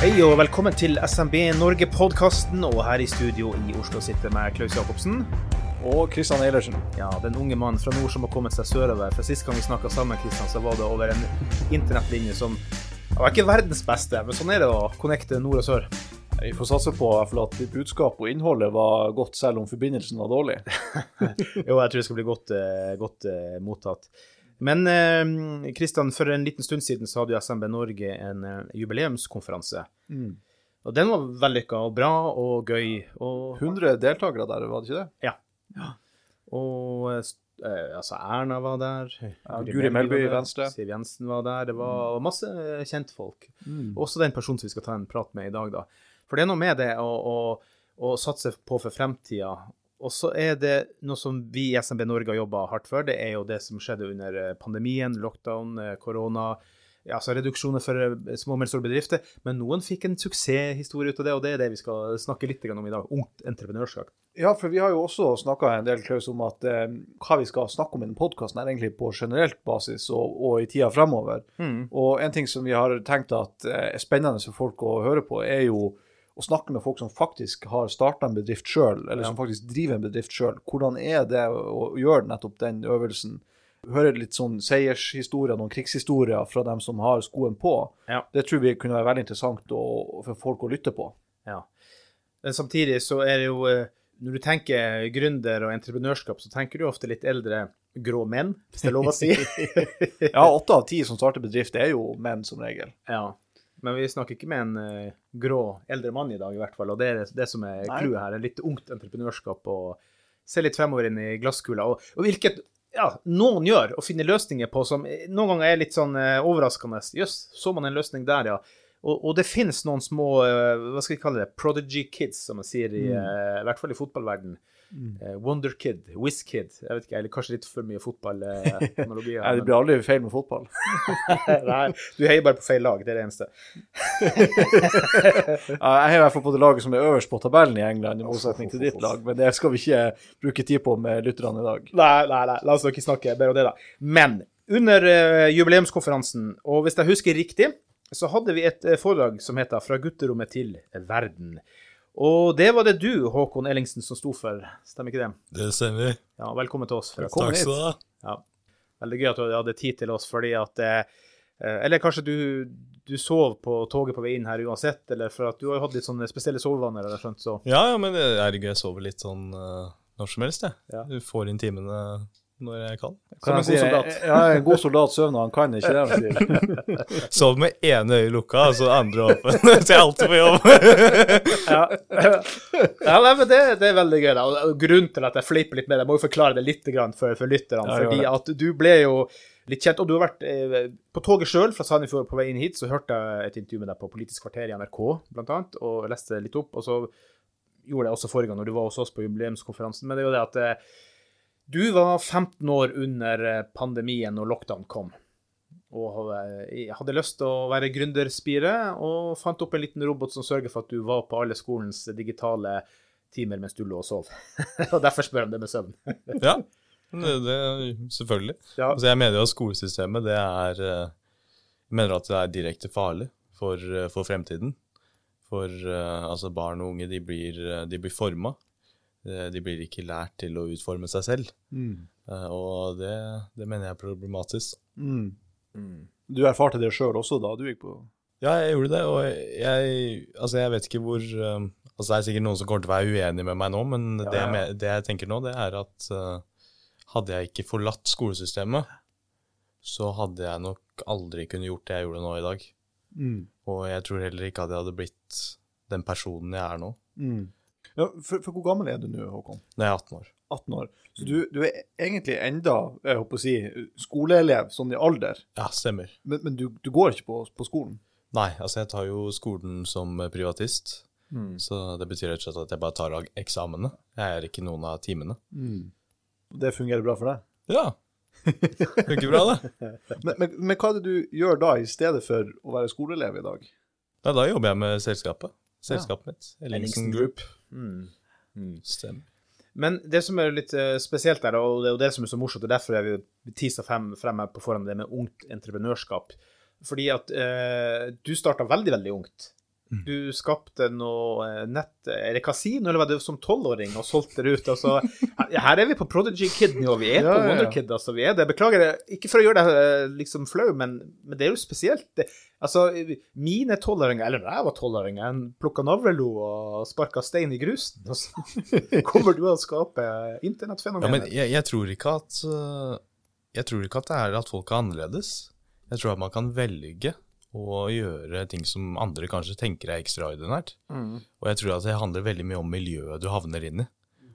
Hei og velkommen til SMB Norge-podkasten. Og her i studio i Oslo sitter med Klaus Jacobsen. Og Kristian Eilertsen. Ja, den unge mannen fra nord som har kommet seg sørover. For Sist gang vi snakka sammen, Kristian, så var det over en internettlinje som var ikke verdens beste, men sånn er det å connecte nord og sør. Vi får satse på at budskapet og innholdet var godt, selv om forbindelsen var dårlig. jo, jeg tror det skal bli godt, eh, godt uh, mottatt. Men Kristian, eh, for en liten stund siden så hadde jo SMB Norge en eh, jubileumskonferanse. Mm. Og den var vellykka og bra og gøy. Og, 100 deltakere der, var det ikke det? Ja. ja. Og Eh, altså Erna var der. Ja, Guri Melby i Venstre. Siv Jensen var der. Det var mm. masse kjentfolk. Mm. Også den personen som vi skal ta en prat med i dag, da. For det er noe med det å, å, å satse på for fremtida. Og så er det noe som vi i SMB Norge har jobba hardt for. Det er jo det som skjedde under eh, pandemien, lockdown, eh, korona altså reduksjoner for eh, små og mellomstore bedrifter. Men noen fikk en suksesshistorie ut av det, og det er det vi skal snakke litt om i dag. Ungt entreprenørskap. Ja, for vi har jo også snakka en del Klaus, om at eh, hva vi skal snakke om i denne podkasten, er egentlig på generelt basis og, og i tida fremover. Mm. Og en ting som vi har tenkt at eh, er spennende for folk å høre på, er jo å snakke med folk som faktisk har starta en bedrift sjøl, eller som faktisk driver en bedrift sjøl. Hvordan er det å gjøre nettopp den øvelsen? Hører litt sånn seiershistorier, noen krigshistorier fra dem som har skoen på. Ja. Det tror vi kunne være veldig interessant å, for folk å lytte på. Ja. Men samtidig så er det jo eh, Når du tenker gründer og entreprenørskap, så tenker du ofte litt eldre grå menn, hvis det er lov å si. ja, åtte av ti som starter bedrift, er jo menn som regel. Ja. Men vi snakker ikke med en uh, grå eldre mann i dag, i hvert fall. Og det er det som er clouet her. En litt ungt entreprenørskap og se litt fremover inn i glasskula. Og, og hvilket ja, noen gjør, og finner løsninger på som noen ganger er litt sånn uh, overraskende. Jøss, så man en løsning der, ja. Og, og, det finnes noen små uh, hva skal vi kalle det, prodigy kids, som man sier, i, mm. i hvert fall i fotballverden. Mm. Uh, Wonder Kid, jeg vet ikke, eller kanskje litt for mye fotballanalogier. Nei, det blir aldri feil med fotball. Nei, du heier bare på feil lag, det er det eneste. ja, jeg heier i hvert fall på det laget som er øverst på tabellen i England, i motsetning til ditt lag, men det skal vi ikke bruke tid på med lytterne i dag. Nei, nei, nei, la oss ikke snakke bedre om det, da. Men under jubileumskonferansen, og hvis jeg husker riktig så hadde vi et uh, foredrag som heter 'Fra gutterommet til verden'. Og det var det du, Håkon Ellingsen, som sto for, stemmer ikke det? Det stemmer. Ja, Velkommen til oss. Velkommen Takk skal du ha. Ja. Veldig gøy at du hadde tid til oss, fordi at eh, Eller kanskje du, du, sov på toget på vei inn her uansett, eller for at du har jo hatt litt sånne spesielle sovevaner, har jeg skjønt, så Ja, ja, men herregud, jeg sover litt sånn uh, når som helst, jeg. Ja. Du får inn timene når jeg kan. Som en god soldat. Ja, en god soldat sover han kan, ikke det han sier? Sov med ene øyet lukka, Så andre åpen. Så jeg er alltid på jobb. ja, ja men det, det, er veldig gøy. da. Og Grunnen til at jeg fleiper litt med det, jeg må jo forklare det litt for, for lytterne. Ja, fordi at du ble jo litt kjent, og du har vært eh, på toget sjøl fra Sandefjord på vei inn hit, så hørte jeg et intervju med deg på Politisk kvarter i NRK, blant annet, og leste litt opp. og så gjorde jeg også forrige gang når du var hos oss på jubileumskonferansen. Men det er jo det at eh, du var 15 år under eh, pandemien og lockdown kom, og eh, hadde lyst til å være gründerspire, og fant opp en liten robot som sørger for at du var på alle skolens digitale timer mens du lå og sov. og derfor spør han det med søvn. ja, det, det, selvfølgelig. Ja. Altså, jeg mener jo at skolesystemet det er Jeg eh, mener at det er direkte farlig for, for fremtiden. For altså barn og unge de blir, de blir forma de blir ikke lært til å utforme seg selv. Mm. Eh, og det, det, mener jeg er problematisk. Mm. Mm. Du erfarte det sjøl også da du gikk på Ja, jeg gjorde det. Og jeg, altså jeg vet ikke hvor um, altså Det er sikkert noen som kommer til å være uenig med meg nå, men ja, det, jeg, det, jeg, tenker nå, det er at hadde jeg ikke forlatt skolesystemet, så hadde jeg nok aldri kunnet gjort det jeg gjorde nå i dag. Mm. Og jeg tror heller ikke at jeg hadde blitt den personen jeg er nå. Mm. Ja, for, for, hvor gammel er du nå, Håkon? Jeg 18 år. 18 år. Så du, du er egentlig enda jeg håper å si, skoleelev sånn i alder? Ja, stemmer. Men, men du, du, går ikke på, på, skolen? Nei, altså jeg tar jo skolen som privatist. Mm. Så det betyr rett og slett at jeg bare tar eksamene. Jeg er ikke noen av timene. Mm. Det fungerer bra for deg? Ja. Funker bra, det. men, men, men, hva er det du gjør da, i stedet for å være skoleelev i dag? Ja, da jobber jeg med selskapet. Selskapet mitt. Ellingsen Group. Mm. Mm. Men det som er litt uh, spesielt der, og det er jo det som er så morsomt, og derfor er vi tisa frem, frem på forhånd det med ungt entreprenørskap. Fordi at eh, du starta veldig, veldig ungt. Mm. Du skapte noe eh, nett Er det kasino, eller var det som tolvåring, og solgte det ut? Altså, her er vi på Prodigy Kid-nivå. Vi er ja, på Wonder Kid, altså. Vi er det. Beklager, ikke for å gjøre deg liksom flau, men, men, det er jo spesielt. Det, altså, mine tolvåringer, eller da jeg var tolvåring, plukka navlelo og sparka stein i grusen. Og så kommer du og skaper internettfenomener. Ja, men jeg, jeg, tror ikke at eh, Jeg tror ikke at det er at folk er annerledes. Jeg tror at man kan velge og gjøre ting som andre kanskje tenker er ekstraordinært. Mm. Og jeg tror at det handler veldig mye om miljøet du havner inn i.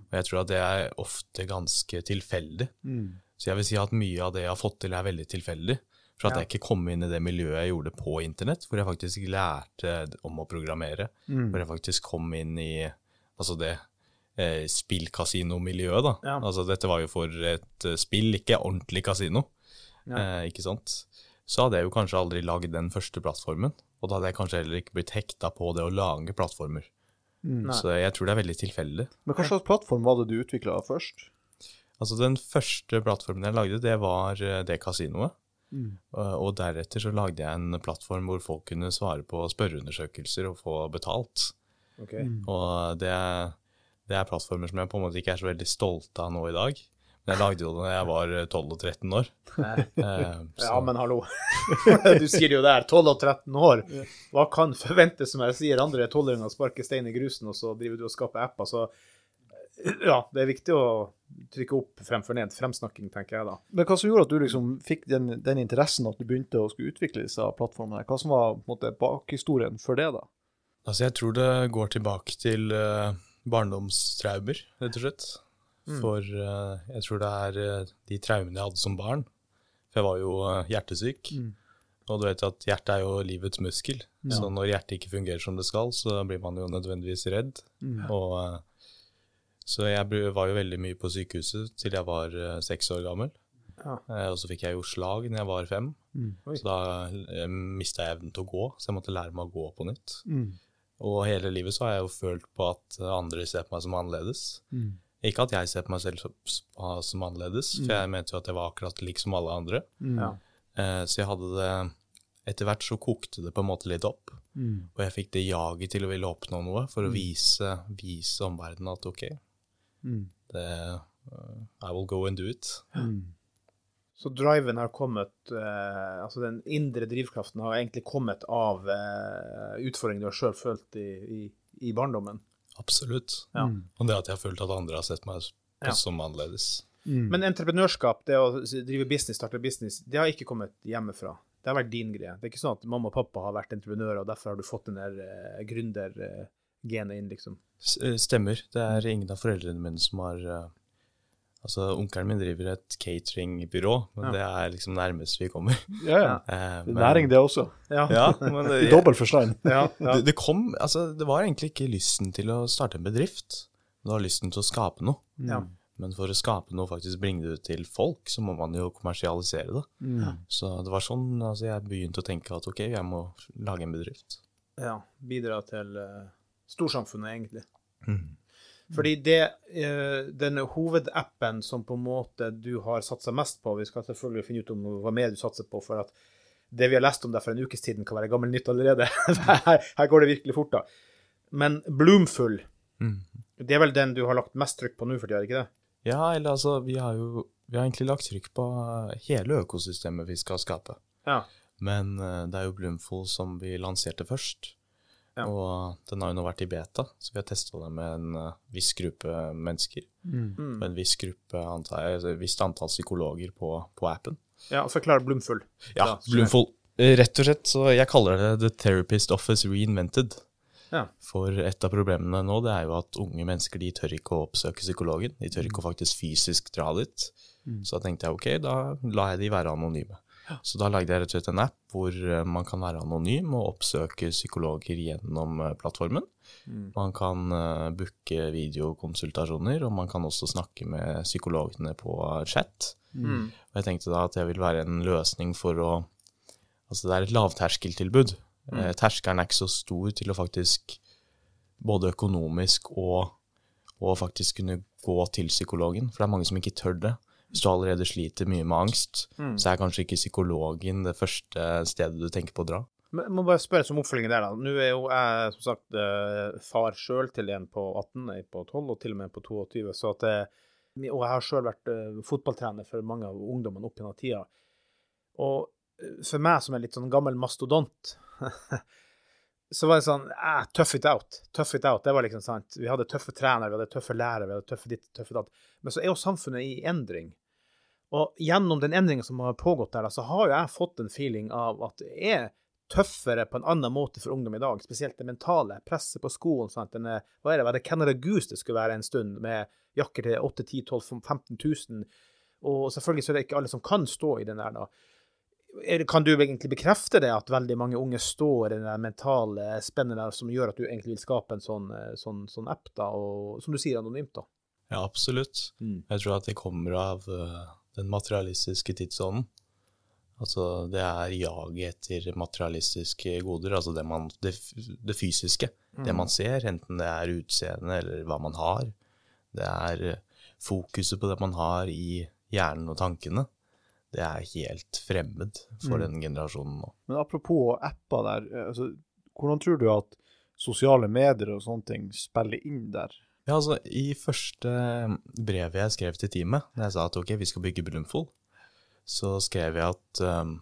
Og jeg tror at det er ofte ganske tilfeldig. Mm. Så jeg vil si at mye av det jeg har fått til, er veldig tilfeldig. For at ja. jeg ikke kom inn i det miljøet jeg gjorde på internett, hvor jeg faktisk lærte om å programmere. Mm. Hvor jeg faktisk kom inn i altså det eh, spillkasinomiljøet, da. Ja. Altså dette var jo for et uh, spill, ikke ordentlig kasino. Ja. Eh, ikke sant? Så hadde jeg jo kanskje aldri lagd den første plattformen. Og da hadde jeg kanskje heller ikke blitt hekta på det å lage plattformer. Mm. Så jeg tror det er veldig tilfeldig. Men hva slags plattform var det du utvikla først? Altså Den første plattformen jeg lagde, det var eh, det kasinoet. Mm. Og deretter så lagde jeg en plattform hvor folk kunne svare på spørreundersøkelser og få betalt. Okay. Mm. Og det, det, er plattformer som jeg på en måte ikke er så veldig stolt av nå i dag. Jeg lagde jo det da jeg var 12 og 13 år. Eh, ja, men hallo. du sier jo det her, 12 og 13 år. Hva kan forventes, som jeg sier, andre tolvåringer sparker stein i grusen, og så driver du og skaper apper. Så ja, det er viktig å trykke opp fremfor ned. Fremsnakking, tenker jeg da. Men hva som gjorde at du liksom fikk den, den interessen at du begynte å skulle utvikle disse plattformene? Hva som var på en måte, bakhistorien for det, da? Altså, jeg tror det går tilbake til uh, barndomstraumer, rett og slett. Mm. For uh, jeg tror det er uh, de traumene jeg hadde som barn. For jeg var jo uh, hjertesyk. Mm. Og du vet at hjertet er jo livets muskel. Ja. Så når hjertet ikke fungerer som det skal, så blir man jo nødvendigvis redd. Mm. Og, så jeg var jo veldig mye på sykehuset til jeg var seks år gammel. Ja. og så fikk jeg jo slag når jeg var fem. Mm. Så da mista jeg evnen til å gå, så jeg måtte lære meg å gå på nytt. Mm. Og hele livet så har jeg jo følt på at andre ser på meg som annerledes. Mm. Ikke at jeg ser på meg selv som, som annerledes, mm. for jeg mente jo at jeg var akkurat lik som alle andre. Mm. Eh, så jeg hadde det Etter hvert så kokte det på en måte litt opp. Mm. Og jeg fikk det jaget til å ville oppnå noe, for å mm. vise, vise omverdenen at OK, mm. det, uh, I will go and do it. Mm. Så driven har kommet eh, Altså den indre drivkraften har egentlig kommet av eh, utfordringer du har sjøl følt i, i, i barndommen? Absolutt. Ja. Mm. Og det at jeg har følt at andre har sett meg ja. som annerledes. Mm. Men entreprenørskap, det å drive business, starte business, det har ikke kommet hjemmefra. Det har vært din greie. Det er ikke sånn at mamma og pappa har vært entreprenører, og derfor har du fått den der uh, gründergenet inn, liksom? Eh, stemmer. Det er ingen av foreldrene mine som har uh, Altså, Onkelen min driver et cateringbyrå, men ja. det er liksom nærmest vi kommer. Ja, ja. Eh, men, Næring, det også. Ja, ja men det, I dobbel forstand. ja, det, det, kom Altså, det var egentlig ikke lysten til å starte en bedrift. Det var lysten til å skape noe. Ja. Men for å skape noe, faktisk bringe det til folk, så må man jo kommersialisere det. Mm. Så det var sånn altså, jeg begynte å tenke at ok, jeg må lage en bedrift. Ja. Bidra til uh, storsamfunnet, egentlig. Mm. Fordi det, eh, den hovedappen som på en måte du har satsa mest på Vi skal selvfølgelig finne ut om hva mer du satser på, for at det vi har lest om deg for en ukes tiden, kan være gammel nytt allerede. her, her, går det virkelig fort, da. Men Bloomful, mm. det er vel den du har lagt mest trykk på nå for tida, ikke det? Ja, eller altså, vi har jo vi har egentlig lagt trykk på hele økosystemet vi skal skape. Ja. Men uh, det er jo Bloomful som vi lanserte først. Ja. Og den har jo nå vært i beta, så vi har testa den med en uh, viss gruppe mennesker. Mm. mm. En viss gruppe, antar jeg, et visst antall psykologer på, på, appen. Ja, og Forklar Blumfull. Ja, Blumfull. Rett og slett, så jeg kaller det The Therapist Office Reinvented. Ja. For et av problemene nå det er jo at unge mennesker de tør ikke å oppsøke psykologen. De tør ikke å faktisk fysisk dra dit. Mm. Så da tenkte jeg ok, da lar jeg de være anonyme. Så da lagde jeg rett og slett en app hvor eh, man kan være anonym og oppsøke psykologer gjennom eh, plattformen. Mm. Man kan uh, booke videokonsultasjoner, og man kan også snakke med psykologene på chat. Mm. Og jeg tenkte da at det vil være en løsning for å Altså det er et lavterskeltilbud. Mm. Eh, terskelen er ikke så stor til å faktisk både økonomisk og, og faktisk kunne gå til psykologen, for det er mange som ikke tør det. Hvis du allerede sliter mye med angst, mm. så er kanskje ikke psykologen det første stedet du tenker på å dra. Men, jeg må bare spørre som oppfølging der, da. Nå er jo jeg som sagt eh, far sjøl til en på 18, en på 12 og til og med en på 22. Så at, eh, og jeg har sjøl vært fotballtrener for mange av ungdommene opp gjennom tida. Og for meg som er litt sånn gammel mastodont, så var det sånn eh, Tough it out. Tough it out. Det var liksom sant. Vi hadde tøffe trenere, vi hadde tøffe lærere, vi hadde tøffe ditt, tøffe datt. Men så er jo samfunnet i endring. Og gjennom den endringen som har pågått der, så har jo jeg fått en feeling av at det er tøffere på en annen måte for ungdom i dag, spesielt det mentale. Presset på skolen. sant? Denne, hva er det, var det Canada Goose det skulle være en stund, med jakker til 8 10 12 15 000? Og selvfølgelig så er det ikke alle som kan stå i den der, da kan du egentlig bekrefte det, at veldig mange unge står i det mentale spennet der som gjør at du egentlig vil skape en sånn, eh, sånn, sånn app, da, og som du sier, anonymt? da? Ja, absolutt. Mm. Jeg tror at det kommer av uh, den materialistiske tidsånden. Altså, det er jaget etter materialistiske goder, altså det, man, det, det fysiske. Mm. Det man ser, enten det er utseende eller hva man har. Det er uh, fokuset på det man har i hjernen og tankene det er helt fremmed for mm. den generasjonen nå. Men apropos apper der, eh, altså, hvordan tror du at sosiale medier og sånne ting spiller inn der? Ja, altså, I første brevet jeg skrev til teamet, da jeg sa at ok, vi skal bygge Brunfold, så skrev jeg at um,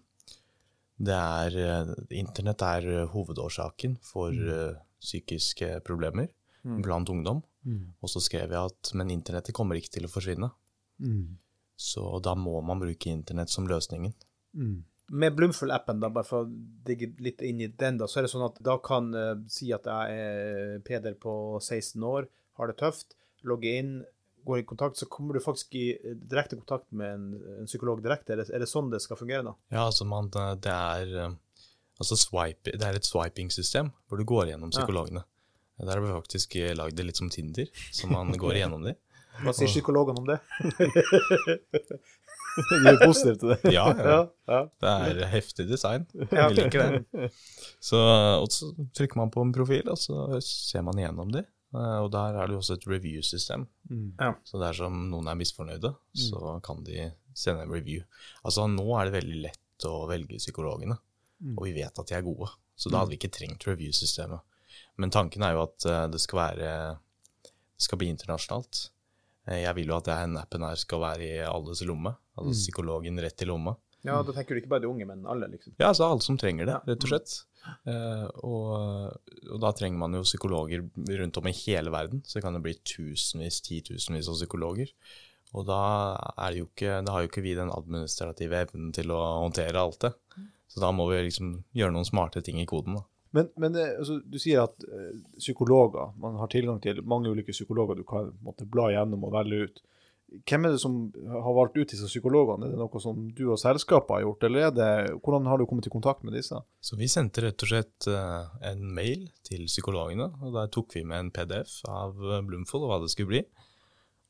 det er Internett er hovedårsaken for mm. psykiske problemer mm. blant ungdom. Mm. Og så skrev jeg at men internettet kommer ikke til å forsvinne. Mm. Så da må man bruke internett som løsningen. Mm. Med Bloomful-appen, da, bare for å digge litt inn i den, da, så er det sånn at da kan uh, si at jeg er Peder på 16 år, har det tøft, logger inn, går i kontakt, så kommer du faktisk i eh, direkte kontakt med en, en psykolog direkte. Er det, er det, sånn det skal fungere, da? Ja, altså man, det er altså swipe, det er et swiping-system hvor du går gjennom psykologene. Ja. Der har vi faktisk lagd det litt som Tinder, så man går gjennom de. Hva sier psykologene om det? De er positive til det. Ja, ja. ja, Det er heftig design. Vi liker det. Så, og så trykker man på en profil, og så ser man igjennom de. Eh, og der er det jo også et review-system. Mm. Så dersom noen er misfornøyde, mm. så kan de sende en review. Altså Nå er det veldig lett å velge psykologene, mm. og vi vet at de er gode. Så da hadde vi ikke trengt review-systemet. Men tanken er jo at eh, det skal være det skal bli internasjonalt. Eh, jeg vil jo at den appen her skal være i alles lomme. Altså mm. psykologen rett i lomma. Ja, da tenker du ikke bare de unge, men alle, liksom? Ja, altså alle som trenger det, rett og slett. Uh, og, og, da trenger man jo psykologer rundt om i hele verden. Så det kan jo bli tusenvis, titusenvis av psykologer. Og da det jo ikke, da har jo ikke vi den administrative evnen til å håndtere alt det. Så da må vi liksom gjøre noen smarte ting i koden. da. Men, men eh, altså, du sier at uh, psykologer, man har tilgang til mange ulike psykologer du kan måtte, bla gjennom og velge ut. Hvem er det som har valgt ut disse psykologene? Er det noe som du og selskapet har gjort, eller er det, hvordan har du kommet i kontakt med disse? Så Vi sendte rett og slett uh, en mail til psykologene, og der tok vi med en PDF av Blumfold og hva det skulle bli.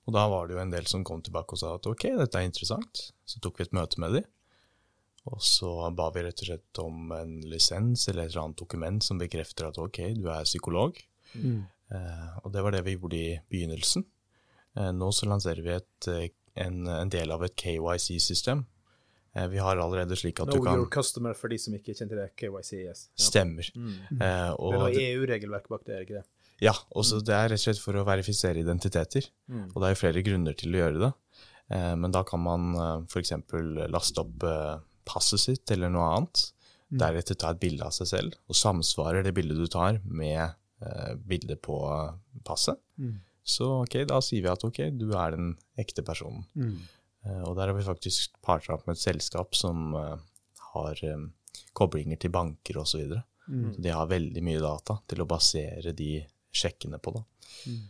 Og da var det jo en del som kom tilbake og sa at ok, dette er interessant. Så tok vi et møte med dem. Og så ba vi rett og slett om en lisens eller et eller annet dokument som bekrefter at ok, du er psykolog. Mm. Eh, og det var det vi gjorde i begynnelsen. Eh, nå så lanserer vi et, eh, en, en, del av et KYC-system. Eh, vi har allerede slik at no, du kan your customer for de som ikke kjente det. KYC, yes. Stemmer. Mm. Eh, og, det er EU-regelverk bak det, er ikke det? Ja, og mm. det er rett og slett for å verifisere identiteter. Mm. Og det er flere grunner til å gjøre det. Eh, men da kan man eh, f.eks. laste opp passet sitt eller noe annet. Mm. Deretter ta et bilde av seg selv, og samsvarer det bildet du tar med eh, bildet på passet. Mm. Så ok, da sier vi at ok, du er den ekte personen. Mm. Eh, og der har vi faktisk partra opp med et selskap som eh, har, eh, koblinger til banker osv. Så, videre. mm. så de har veldig mye data til å basere de sjekkene på. da. Mm.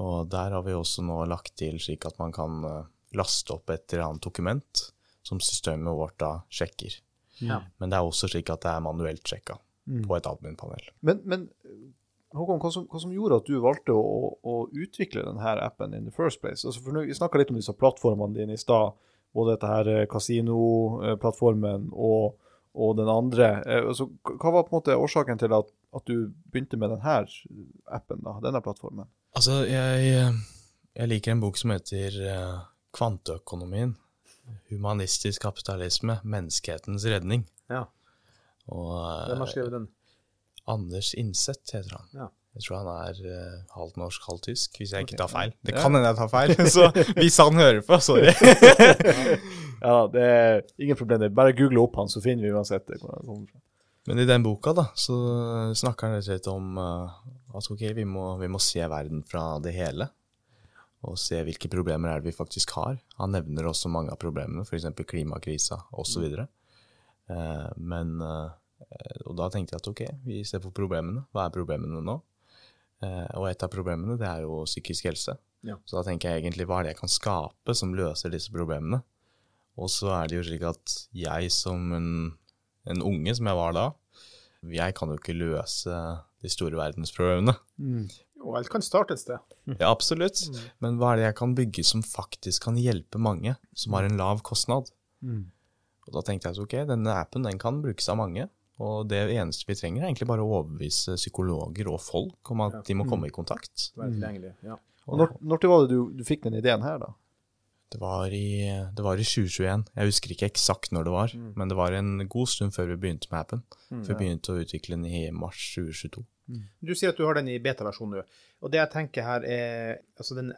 Og der har vi også nå lagt til slik at man kan uh, laste opp et eller annet dokument som systemet vårt da sjekker. Ja. Men det er også slik at det er manuelt sjekka mm. på et admin-panel. Men, men Håkon, hva som, hva som, gjorde at du valgte å, å, utvikle denne appen in the first place? Altså for Vi snakka litt om disse plattformene dine i stad. Både dette her kasinoplattformen eh, og, og, den andre. Eh, altså, hva var på en måte årsaken til at, at du begynte med denne appen, da, denne plattformen? Altså, jeg, jeg liker en bok som heter Kvanteøkonomien. Humanistisk kapitalisme, menneskehetens redning. Ja. Hvem har skrevet den? Anders Innseth heter han. Ja. Jeg tror han er uh, halvt norsk, halvt tysk, hvis jeg ikke tar feil. Det kan hende jeg tar feil, så hvis han hører på, sorry. ja, det er ingen problem. Bare google opp han, så finner vi uansett det. Men i den boka da, så snakker han rett og slett om uh, at ok, vi må, vi må, se verden fra det hele. Og se hvilke problemer er det vi faktisk har. Han nevner også mange av problemene, f.eks. klimakrisa osv. Uh, eh, men Eh, og da tenkte jeg at ok, vi ser på problemene. Hva er problemene nå? Eh, og et av problemene det er jo psykisk helse. Ja. Så da tenker jeg egentlig hva er det jeg kan skape som løser disse problemene? Og så er det jo slik at jeg som en, en unge, som jeg var da, jeg kan jo ikke løse de store verdensproblemene. Mm. Og alt kan starte et sted. Ja, absolutt. Mm. Men hva er det jeg kan bygge som faktisk kan hjelpe mange, som har en lav kostnad? Mm. Og da tenkte jeg at ok, denne appen den kan brukes av mange. Og det eneste vi trenger, er egentlig bare å overbevise psykologer og folk om at de må komme i kontakt. Mm. Ja. Og når, når var det du, du, fikk den ideen her, da? Det var, i, det var, i, 2021. Jeg husker ikke eksakt når det var, mm. men det var en god stund før vi begynte med appen. Mm, for vi begynte å utvikle den i mars 2022. Mm. Du sier at du har den i beta-versjon nå. Og det jeg tenker her, er altså den,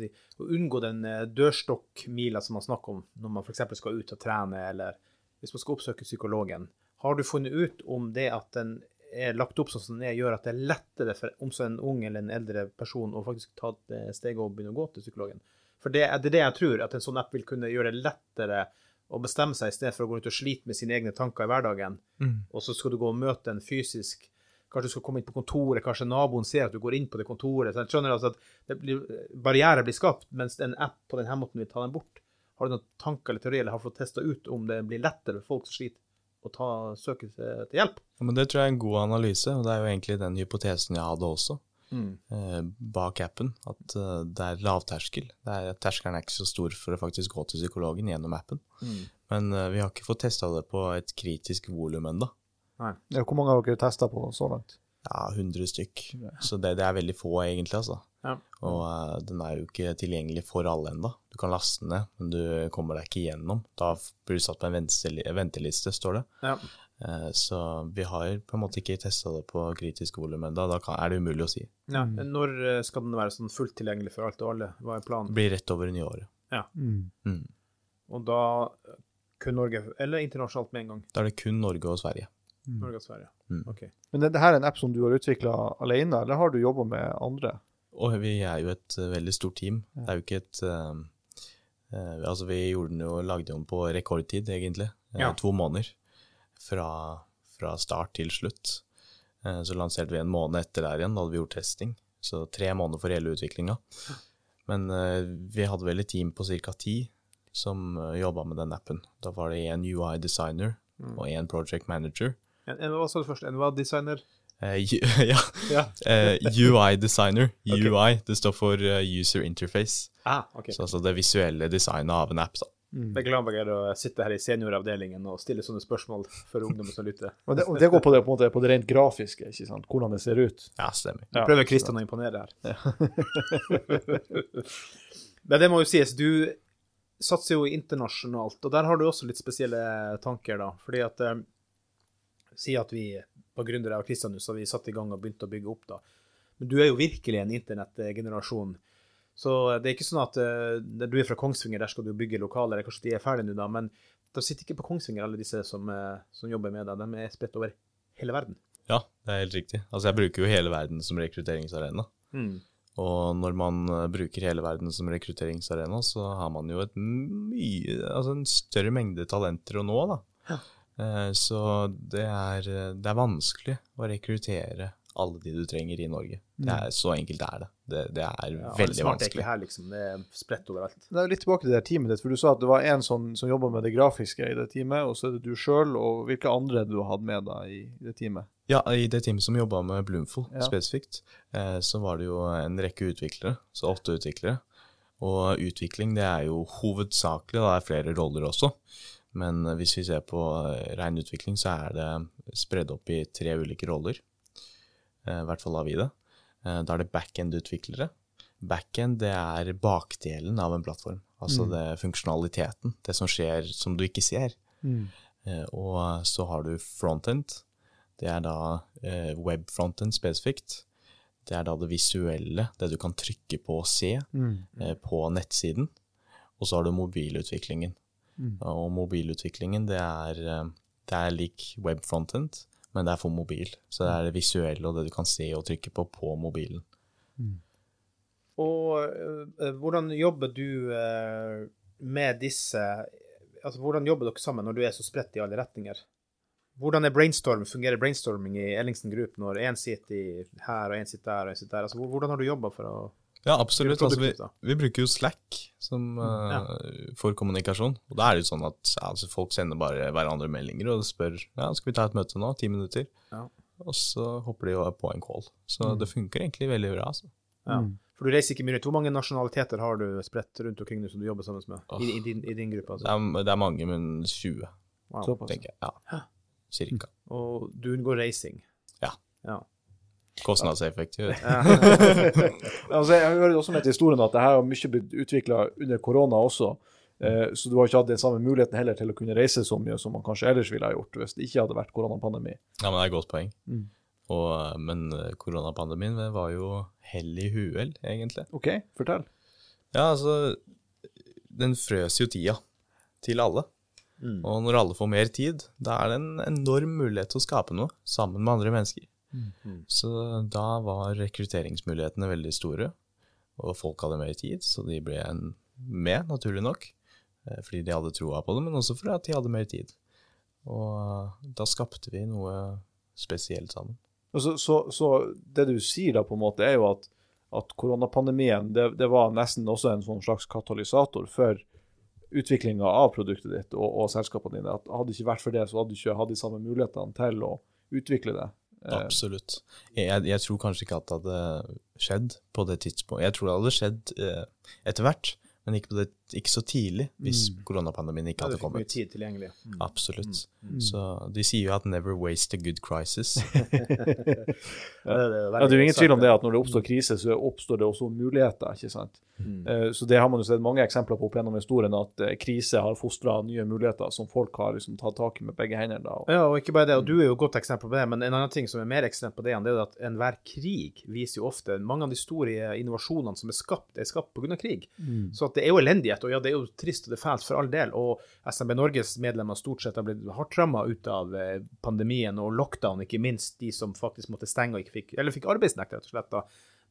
si, å unngå den eh, dørstokkmila som man snakker om når man f.eks. skal ut og trene, eller hvis man skal oppsøke psykologen. Har du funnet ut om det at den er lagt opp sånn som den er, gjør at det er lettere for om så en ung eller en eldre person å faktisk ta et steg og begynne å gå til psykologen? For det er det jeg tror, at en sånn app vil kunne gjøre det lettere å bestemme seg, i stedet for å gå ut og slite med sine egne tanker i hverdagen. Mm. Og så skal du gå og møte en fysisk Kanskje du skal komme inn på kontoret, kanskje naboen ser at du går inn på det kontoret. Så jeg skjønner altså at blir, Barrierer blir skapt, mens en app på denne måten vil ta den bort. Har du noen tanker eller teorier eller har fått testa ut om det blir lettere for folk som sliter? å ta, søke til hjelp. Ja, men Det tror jeg er en god analyse, og det er jo egentlig den hypotesen jeg hadde også. Mm. Eh, bak appen, at uh, det er lavterskel. Det er, terskelen er ikke så stor for å faktisk gå til psykologen gjennom appen. Mm. Men uh, vi har ikke fått testa det på et kritisk volum ennå. Ja, hvor mange har dere testa på så langt? Ja, 100 stykk. Så det, det, er veldig få, egentlig. altså. Ja. Og uh, den er jo ikke tilgjengelig for alle ennå. Du kan laste den ned, men du kommer deg ikke igjennom. Da blir du satt på en venteliste, står det. Ja. Uh, så vi har på en måte ikke testa det på kritisk volum ennå. Da er det umulig å si. Ja. Mm. Når eh, skal den være sånn fullt tilgjengelig for alt og alle? Hva er planen? Det blir rett over nyåret. Ja. Mm. Mm. Og da kun Norge, eller internasjonalt med en gang? Da er det kun Norge og Sverige. Mm. Norge og Sverige. Mm. Ok. Men er det her er en app som du har utvikla alene, eller har du jobba med andre? Og vi er jo et uh, veldig stort team. Ja. Det er jo ikke et uh, uh, Altså, vi gjorde den jo, lagde den på rekordtid, egentlig. Ja. To måneder. Fra, fra, start til slutt. så lanserte vi en måned etter der igjen. Da hadde vi gjort testing. Så tre måneder for hele utviklinga. Men vi hadde vel et team på ca. ti som uh, jobba med den appen. Da var det en UI designer mm. og en project manager. Hva sa du først? En hva designer? Uh, ja. ja. uh, eh, UI designer. Okay. UI, det står for user interface. Ah, okay. Så altså det visuelle designet av en app. da. Mm. Er jeg å sitte her i senioravdelingen og stille sånne spørsmål for ungdommer som lytter. og, det, og det, går på det, på, måte, på det, rent grafiske, ikke sant? hvordan det ser ut. Ja, stemmer. Ja, prøver Kristian å imponere her. Ja. Men det må jo sies, du satser jo internasjonalt, og der har du også litt spesielle tanker, da. Fordi at eh, Si at vi var gründere av Kristianus, og vi satte i gang og begynte å bygge opp, da. Men du er jo virkelig en internettgenerasjon. Så det er ikke sånn at uh, du er fra Kongsvinger, der skal du bygge lokaler. Kanskje de er ferdige nå, da, men de sitter ikke på Kongsvinger, alle disse som, uh, som jobber med deg. De er spredt over hele verden. Ja, det er helt riktig. Altså, jeg bruker jo hele verden som rekrutteringsarena. Mm. Og når man eh, bruker hele verden som rekrutteringsarena, så har man jo mye, altså en større mengde talenter å nå, da. Ja. Så det er, det er vanskelig å rekruttere alle de du trenger i Norge. Det er, mm. så enkelt er det. Det, det er ja, veldig vanskelig. Her, liksom. Det er spredt overalt. Det er litt tilbake til det teamet ditt, for du sa at det var en sånn, som jobba med det grafiske i det teamet, og så er det du sjøl, og hvilke andre du har hatt med deg i det teamet? Ja, i det teamet som jobba med Bloomful ja. spesifikt, eh, så var det jo en rekke utviklere, så åtte utviklere. Og utvikling det er jo hovedsakelig, det er flere roller også. Men hvis vi ser på eh, ren utvikling, så er det spredd opp i tre ulike roller. Eh, I hvert fall har vi det. Eh, da er det backend-utviklere. Backend det er bakdelen av en plattform. Altså mm. det funksjonaliteten. Det som skjer som du ikke ser. Mm. Eh, og så har du frontend. Det er da web frontend spesifikt. Det er da det visuelle, det du kan trykke på og se mm. på nettsiden. Og så har du mobilutviklingen. Mm. Og mobilutviklingen, det er, det er lik web frontend men det er for mobil. Så det er det visuelle og det du kan se og trykke på på mobilen. Mm. Og uh, hvordan jobber du uh, med disse Altså, hvordan jobber dere sammen når du er så spredt i alle retninger? Hvordan er brainstorm, fungerer brainstorming i Ellingsen Group når én sitter her og én sitter der og en sitter der? Altså, hvordan har du jobba for å ja, absolutt. Altså, vi, vi, bruker jo Slack som, uh, ja. for kommunikasjon. Og da er det jo sånn at altså, folk sender bare hverandre meldinger og spør ja, skal vi ta et møte nå, ti minutter. Ja. Og så hopper de jo på en call. Så mm. det funker egentlig veldig bra. Altså. Ja. Mm. For du reiser ikke mye rundt. Hvor mange nasjonaliteter har du spredt rundt omkring som du jobber sammen med oh. I, i, din, i, din, gruppe? Altså? Det, er, det, er, mange, men 20, wow. tenker jeg. Ja, cirka. Og du unngår reising? Ja. ja. Kostnadseffektivt. altså, jeg hører også med til historien at det her har mye blitt utvikla under korona også. Eh, så du har ikke hatt den samme muligheten heller til å kunne reise så mye som man kanskje ellers ville ha gjort hvis det ikke hadde vært koronapandemi. Ja, men det er et godt poeng. Mm. Og, men eh, koronapandemien var jo hell i huel, egentlig. OK, fortell. Ja, altså Den frøs jo tida til alle. Mm. Og når alle får mer tid, da er det en enorm mulighet til å skape noe sammen med andre mennesker. Mm. Så da var rekrutteringsmulighetene veldig store, og folk hadde mer tid, så de ble med, naturlig nok. Eh, fordi de hadde troa på det, men også fordi de hadde mer tid. Og da skapte vi noe spesielt sammen. Så, så, så, det du sier da, på en måte, er jo at, at koronapandemien det, det, var nesten også en sånn slags katalysator for utviklinga av produktet ditt og, og selskapene dine. At hadde det ikke vært for det, så hadde du ikke hatt de samme mulighetene til å utvikle det. Eh, Absolutt. Jeg, jeg, tror kanskje ikke at det hadde skjedd på det tidspunktet. Jeg tror det hadde skjedd eh, etter hvert, men ikke, på det, ikke, så tidlig hvis mm. koronapandemien ikke hadde kommet. Ja, du fikk mye tid tilgjengelig. Mm. Absolutt. Mm. mm. Så de sier jo at 'never waste a good crisis'. ja, det, er jo ingen tvil om det at når det oppstår krise, så oppstår det også muligheter. ikke sant? Mm. Uh, så det har man jo sett mange eksempler på opp gjennom historien, at uh, krise har fostra nye muligheter som folk har liksom tatt tak i med begge hender. Da, ja, og ikke bare det, og du er jo et godt eksempel på det, men en annen ting som er mer ekstremt på det, det er at enhver krig viser jo ofte Mange av de store innovasjonene som er skapt, er skapt pga. krig. Mm. Så at det er jo elendighet. Og ja, det er jo trist og det er fælt for all del. Og SMB Norges medlemmer stort sett har blitt hardt ramma ut av eh, pandemien og lockdown, ikke minst de som faktisk måtte stenge og ikke fikk, eller fikk arbeidsnekt, rett og slett. da.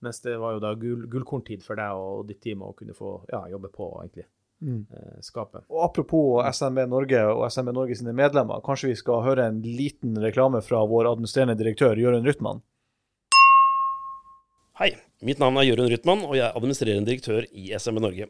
Mens det var jo da gull, gullkorntid for deg og ditt team å kunne få ja, jobbe på, egentlig. Mm. Eh. Og Apropos SMB Norge og SMB Norge sine medlemmer, kanskje vi skal høre en liten reklame fra vår administrerende direktør Jørund Rytman? Hei, mitt navn er Jørund Rytman, og jeg er administrerende direktør i SMB Norge.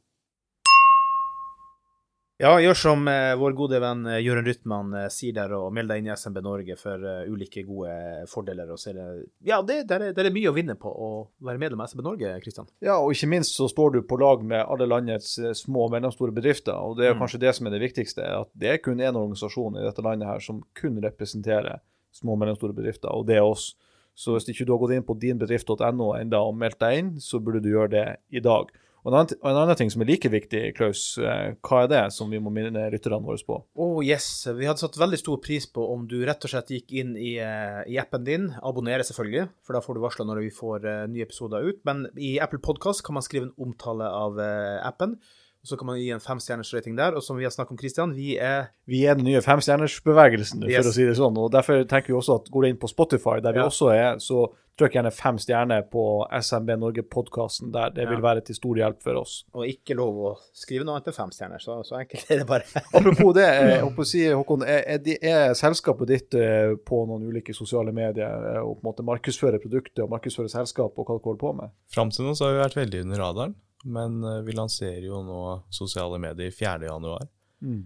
Ja, gjør som eh, vår gode venn eh, Jørund Rytman eh, sier der, og meld deg inn i SMB Norge for eh, ulike gode fordeler. Og det, ja, det, der, er, der er mye å vinne på å være medlem av SMB Norge, Kristian. Ja, og ikke minst så står du på lag med alle landets små og mellomstore bedrifter. Og det er mm. kanskje det som er det viktigste, at det er kun én organisasjon i dette landet her som kun representerer små og mellomstore bedrifter, og det er oss. Så hvis ikke du har gått inn på dinbedrift.no enda og meldt deg inn, så burde du gjøre det i dag. Og en annen, og en annen, ting som er like viktig, Klaus, eh, hva er det som vi må minne lytterne våre på? Oh yes, Vi hadde satt veldig stor pris på om du rett og slett gikk inn i, eh, i appen din. Abonnere, selvfølgelig, for da får du varsler når vi får uh, nye episoder ut. Men i Apple Podcast kan man skrive en omtale av appen. Og Så kan man gi en femstjerners rating der. Og som vi har snakket om, Christian, vi er Vi er den nye femstjernersbevegelsen, yes. for å si det sånn. Og derfor tenker vi også at går det inn på Spotify, der vi også er, så trykk gjerne fem stjerner på SMB Norge-podkasten der. Det vil være til stor hjelp for oss. Og ikke lov å skrive noe annet enn fem stjerner, så, så enkelt er det bare. Apropos det, jeg håper å si, Håkon, er, er, er, selskapet ditt eh, på noen ulike sosiale medier eh, og på en måte markedsføre produktet og markedsføre selskapet og hva dere holder på med? Fram til nå så har vi vært veldig under radaren. Men vi lanserer jo nå sosiale medier 4.1. Mm.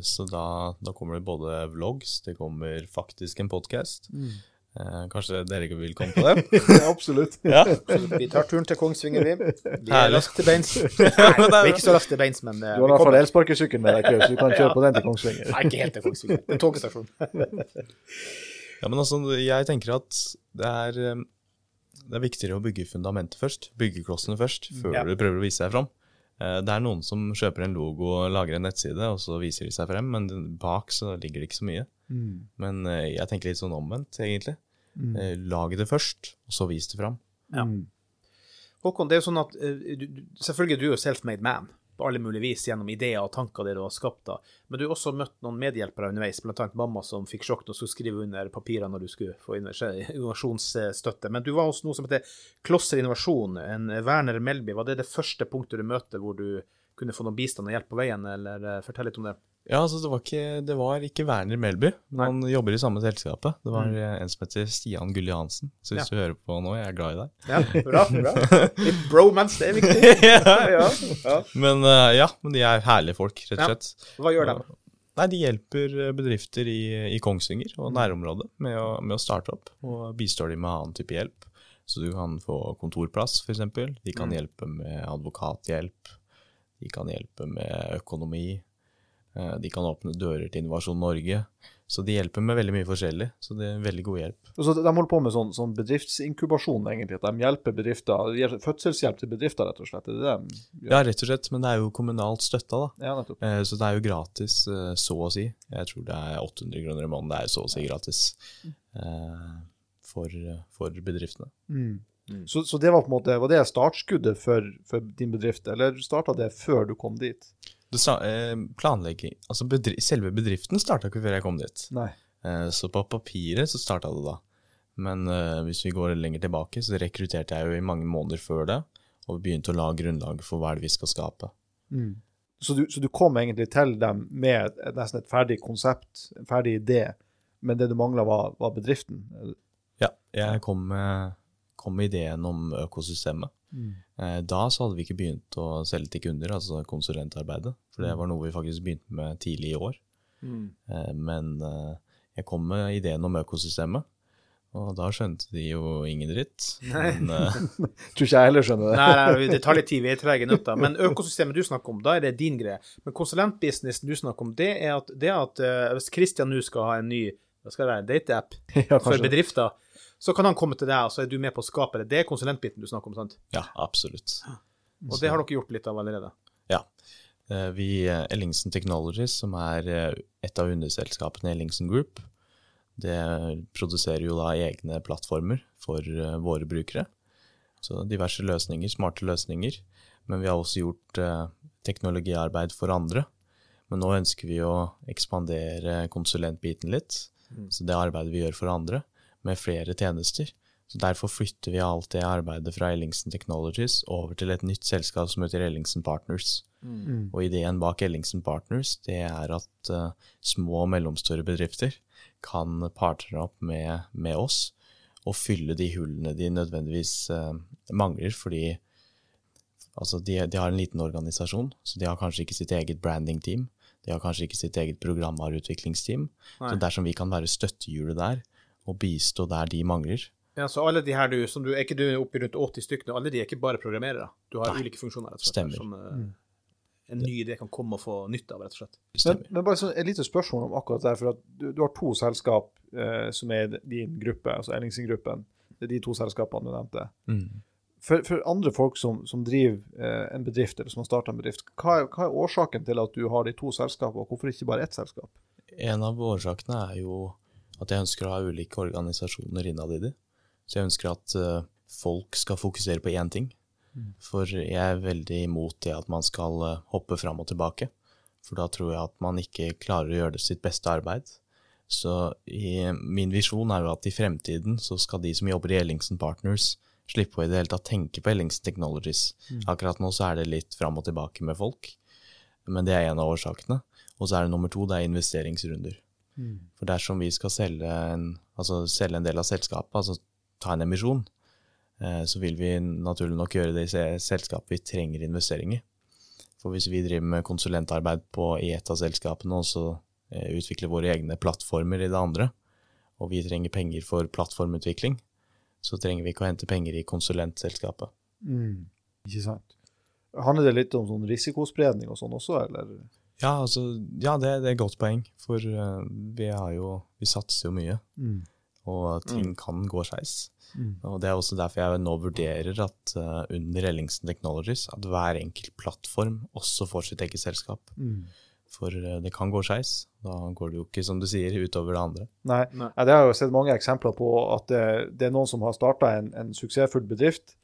Så da, da, kommer det både vlogs, det kommer faktisk en podkast. Mm. Uh, kanskje dere ikke vil komme på det? ja, absolutt. Ja. vi tar turen til Kongsvinger, vi. Vi er raskt til beins. Nei, vi er ikke så raskt til beins, men Du har i hvert fall elsparkesykkel med deg, så du kan kjøre ja. på den til Kongsvinger. Nei, ikke helt til Kongsvinger. En togstasjon. ja, men altså, jeg tenker at det er um, det er viktigere å bygge fundamentet først, byggeklossene først, før ja. du prøver å vise deg fram. Eh, det er noen som kjøper en logo og lager en nettside, og så viser de seg frem, men bak så ligger det ikke så mye. Mm. Men eh, jeg tenker litt sånn omvendt, egentlig. Mm. Eh, lag det først, og så vis det fram. Ja. Mm. Håkon, det er jo sånn at selvfølgelig du er jo self-made man på alle mulige vis gjennom ideer og tanker det du har skapt. da. Men du har også møtt noen medhjelpere underveis, bl.a. mamma som fikk sjokk når du skulle skrive under papirene når du skulle få innovasjonsstøtte. Men du var hos noe som heter Klosser innovasjon. En Werner Melby. Var det det første punktet du møtte hvor du kunne få noe bistand og hjelp på veien, eller eh, fortell litt om det? Ja, altså det var ikke, det var ikke Werner Melby, men han jobber i samme selskapet. Det var mm. en som heter Stian Gulli Hansen. Så hvis ja. du hører på nå, jeg er glad i deg. Ja, bra, bra. Litt bromance, det er viktig. ja. ja. Men uh, ja, men de er herlige folk, rett og slett. Hva gjør de? Nei, De hjelper eh, bedrifter i, i Kongsvinger og nærområdet med å, med å starte opp, og bistår de med annen type hjelp. Så du kan få kontorplass, f.eks. De kan mm. hjelpe med advokathjelp. De kan hjelpe med økonomi. Eh, de kan åpne dører til Innovasjon Norge. Så de hjelper med veldig mye forskjellig. Så det er veldig god hjelp. Så De holder på med sånn, sånn bedriftsinkubasjon, egentlig? At de hjelper bedrifter, de gir fødselshjelp til bedrifter, rett og slett? Det det de ja, rett og slett. Men det er jo kommunalt støtta, da. Ja, nettopp. Eh, så det er jo gratis, eh, så å si. Jeg tror det er 800 kroner i måneden. Det er jo så å si gratis for, for bedriftene. Mm. Mm. Så, så, det var på en måte, var det startskuddet for, for din bedrift, eller starta det før du kom dit? Eh, planlegging Altså bedri selve bedriften starta ikke før jeg kom dit. Eh, så på papiret så starta det da. Men eh, hvis vi går lenger tilbake, så rekrutterte jeg jo i mange måneder før det. Og begynte å lage grunnlaget for hva det vi skal skape. Mm. Så, du, så, du, kom egentlig til dem med et, nesten et ferdig konsept, en ferdig idé, men det du mangla, var, var, bedriften? Ja, jeg kom med, kom med ideen om økosystemet. Mm. Eh, da så hadde vi ikke begynt å selge til kunder, altså konsulentarbeidet. For det mm. var noe vi faktisk begynte med tidlig i år. Mm. Eh, men eh, jeg kom med ideen om økosystemet. Og da skjønte de jo ingen dritt. Nei. Men, Tror ikke jeg heller skjønner det. nei, nei, det tar litt tid, vi er trege nøtter. Men økosystemet du snakker om, da er det din greie. Men konsulentbusinessen du snakker om, det er at, det er at hvis Christian nå skal ha en ny hva skal det være, dateapp ja, for bedrifter, så kan han komme til deg, og så er du med på å skape det. Det er konsulentbiten du snakker om, sant? Ja, absolutt. Og det har dere gjort litt av allerede? Ja. Eh, vi, eh, Ellingsen Technologies, som er eh, et av underselskapene i Ellingsen Group, det produserer jo da egne plattformer for våre brukere. Så diverse løsninger, smarte løsninger. Men vi har også gjort teknologiarbeid for andre. Men nå ønsker vi å ekspandere konsulentbiten litt. Mm. Så det arbeidet vi gjør for andre, med flere tjenester. Så Derfor flytter vi alt det arbeidet fra Ellingsen Technologies over til et nytt selskap som heter Ellingsen Partners. Mm. Og ideen bak Ellingsen Partners det er at uh, små og mellomstore bedrifter kan partnere opp med, med, oss og fylle de hullene de nødvendigvis uh, mangler, fordi altså, de, de, har en liten organisasjon, så de har kanskje ikke sitt eget branding-team. De har kanskje ikke sitt eget programvareutviklingsteam. Så dersom vi kan være støttehjulet der, og bistå der de mangler. Ja, Så alle de her du, som du, er ikke du oppe rundt 80 stykker, alle de er ikke bare programmerere? Du har Nei. ulike funksjoner? rett og slett, Stemmer. Som uh, en ny idé kan komme og få nytte av, rett og slett. Men, men, bare sånn, et lite spørsmål om akkurat det. for at du, du har to selskap uh, som er din gruppe, altså Ellingsen-gruppen. Det er de to selskapene du nevnte. Mm. for, for, andre folk som, som driver eh, en bedrift, eller som har starta en bedrift, hva er, hva er, årsaken til at du har de to selskapene, og hvorfor ikke bare ett selskap? En av årsakene er jo at jeg ønsker å ha ulike organisasjoner innad i det. Så jeg ønsker at uh, folk skal fokusere på én ting. Mm. For jeg er veldig imot det at man skal uh, hoppe fram og tilbake. For da tror jeg at man ikke klarer å gjøre det sitt beste arbeid. Så i, min visjon er jo at i fremtiden så skal de som jobber i Ellingsen Partners, slippe å i det hele tatt tenke på Ellingsen Technologies. Mm. Akkurat nå så er det litt fram og tilbake med folk, men det er en av årsakene. Og så er det nummer to, det er investeringsrunder. Mm. For dersom vi skal selge en, altså selge en del av selskapet, altså ta en emisjon, eh, så vil vi naturlig nok gjøre det i selskap vi trenger investering i. For hvis vi driver med konsulentarbeid på, i et av selskapene, og så utvikler utvikle våre egne plattformer i det andre, og vi trenger penger for plattformutvikling, så trenger vi ikke å hente penger i konsulentselskapet. Mm. Ikke sant. Handler det litt om sånn risikospredning og sånn også, eller? Ja, altså, ja det, det, er et godt poeng, for uh, vi, jo, vi satser jo mye. Mm. Og ting mm. kan gå skeis. Mm. Og Det er også derfor jeg nå vurderer at uh, under Ellingsen Technologies at hver enkelt plattform også får sitt eget selskap. Mm. For eh, det kan gå skeis. Da går det jo ikke, som du sier, utover det andre. Nei, Nei. Ja, det har jeg jo sett mange eksempler på at det, det er noen som har starta en, en, suksessfull bedrift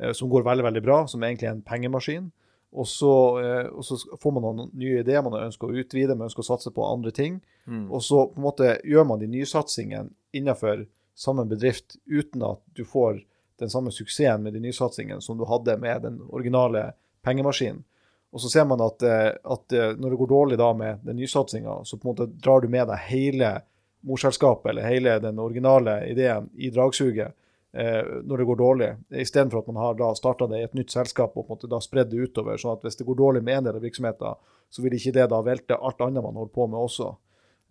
eh, som går veldig veldig bra, som egentlig er en pengemaskin. Og så, eh, og så, får man noen nye ideer, man ønsker å utvide, man ønsker å satse på andre ting. Mm. Og så på en måte gjør man de nysatsingene innenfor samme bedrift uten at du får den samme suksessen med de nysatsingene som du hadde med den originale pengemaskinen. Og så ser man at, eh, at eh, når det går dårlig da med den nysatsinga, så på en måte drar du med deg hele morselskapet eller hele den originale ideen i dragsuget når det går dårlig, istedenfor at man har starta det i et nytt selskap og på en måte da spredd det utover. sånn at hvis det går dårlig med en del av virksomheten, så vil ikke det da velte alt annet man holder på med også.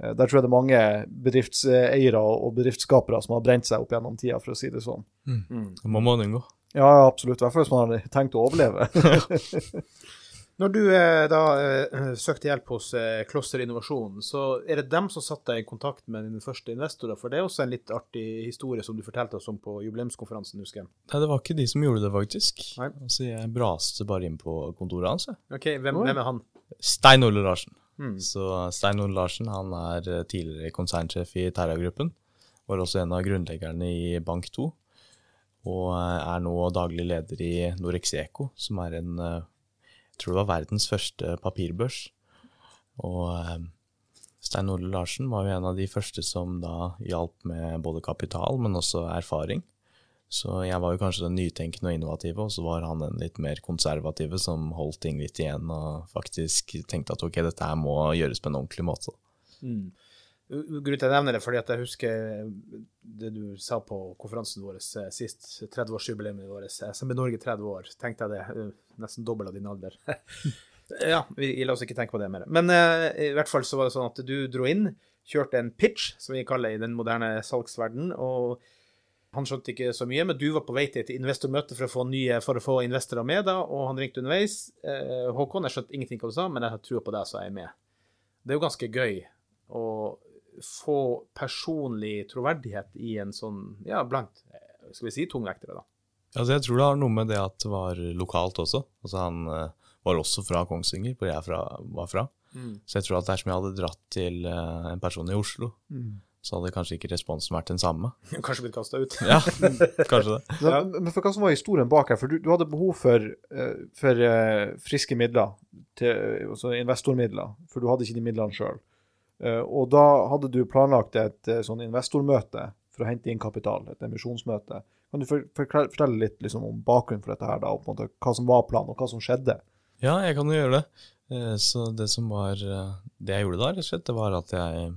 Eh, der tror jeg det er mange bedriftseiere og bedriftsskapere som har brent seg opp gjennom tida, for å si det sånn. Mm. Mm. Man må unngå. Ja, absolutt. I hvert fall hvis man har tenkt å overleve. Når du eh, da eh, søkte hjelp hos eh, Kloster Innovasjon, så er det dem som satte deg i kontakt med dine første investorer? For det er også en litt artig historie som du fortalte oss om på jubileumskonferansen, husker jeg. Nei, det var ikke de som gjorde det, faktisk. Nei. Altså, jeg braste bare inn på kontoret hans. Ok, Hvem, hvem er han? Stein Ole Larsen. Mm. Så Stein Ole Larsen han er tidligere konsernsjef i Terra-gruppen. Var også en av grunnleggerne i Bank2. Og er nå daglig leder i Norexeco, som er en tror det var verdens første papirbørs. Og eh, Stein Ole Larsen var jo en av de første som da hjalp med både kapital, men også erfaring. Så jeg var jo kanskje den nytenkende og innovative, og så var han den litt mer konservative som holdt ting litt igjen og faktisk tenkte at ok, dette her må gjøres på en ordentlig måte. Mm. Grunnen til at jeg nevner det, fordi at jeg husker det du sa på konferansen vår eh, sist, 30-årsjubileet vårt, SMB Norge 30 år, tenkte jeg det, eh, nesten dobbelt av din alder. ja, vi, la oss ikke tenke på det mer. Men uh, i hvert fall så var det sånn at du dro inn, kjørte en pitch, som vi kaller i den moderne salgsverden, og han skjønte ikke så mye, men du var på vei til et investormøte for å få, nye, for å få investorer med, da, og han ringte underveis. Håkon, jeg skjønte ingenting hva du sa, men jeg har trua på deg, så er jeg med. Det er jo ganske gøy. Og få personlig troverdighet i en sånn, ja, blant eh, skal vi si tungvektere, da? Altså, jeg tror det har noe med det at det var lokalt også. Altså, han uh, var også fra Kongsvinger, hvor jeg fra, var fra. Mm. Så jeg tror at dersom jeg hadde dratt til uh, en person i Oslo, mm. så hadde kanskje ikke responsen vært den samme. Kanskje blitt kasta ut. ja, kanskje det. Ja. Men for hva som var historien bak her? For du, du hadde behov for, uh, for friske midler, til, altså investormidler, for du hadde ikke de midlene sjøl. Eh, og da hadde du planlagt et eh, sånn investormøte for å hente inn kapital, et emisjonsmøte. Kan du fortelle litt liksom, om bakgrunnen for dette her, da, måte hva som var planen, og hva som skjedde? Ja, jeg kan jo gjøre det. Eh, så det som var Det jeg gjorde da, rett og slett, det var at jeg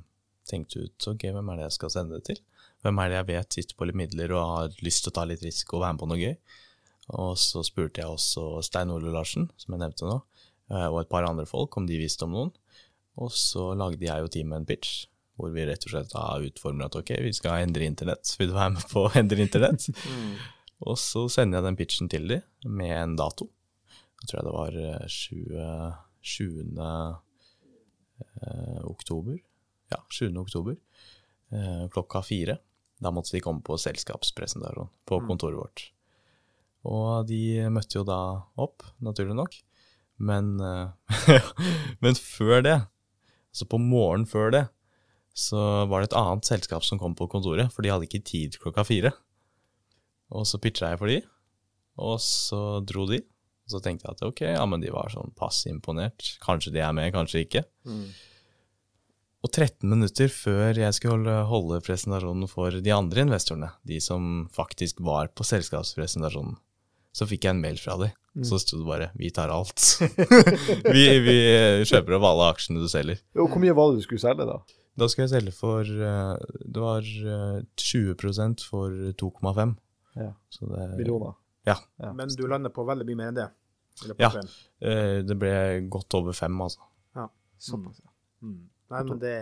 tenkte ut ok, hvem er det jeg skal sende det til? Hvem er det jeg vet sitter på litt midler og har lyst til å ta litt risiko og være med på noe gøy? Og så spurte jeg også Stein Ole Larsen, som jeg nevnte nå, og et par andre folk om de visste om noen. Og så lagde jeg og teamet en pitch hvor vi rett og slett har utformet at ok, vi skal endre internett. Vil du være med på å endre internett? mm. Og så sender jeg den pitchen til dem med en dato. Jeg tror jeg det var 20, 20. Eh, oktober. Ja, 20. oktober. Eh, klokka fire. Da måtte de komme på selskapspresentasjon på mm. kontoret vårt. Og de møtte jo da opp, naturlig nok. Men, uh, men før det, altså på morgenen før det, så var det et annet selskap som kom på kontoret, for de hadde ikke tid klokka fire. Og så pitcha jeg for de, og så dro de. Og Så tenkte jeg at ok, ja, men de var sånn pass imponert. Kanskje de er med, kanskje ikke. Mm. Og 13 minutter før jeg skulle holde presentasjonen for de andre investorene, de som faktisk var på selskapspresentasjonen, så fikk jeg en mail fra dem. Mm. Så sto det bare 'Vi tar alt'. vi, vi, kjøper opp alle aksjene du selger. Og Hvor mye var det du skulle selge, da? Da skulle jeg selge for eh, Det var 20 eh, for 2,5. Ja. Millioner. Ja. ja. Men du lander på veldig mye mer enn det? Ja. Eh, det ble godt over fem, altså. Ja, såpass, ja. Mm. Nei, men det,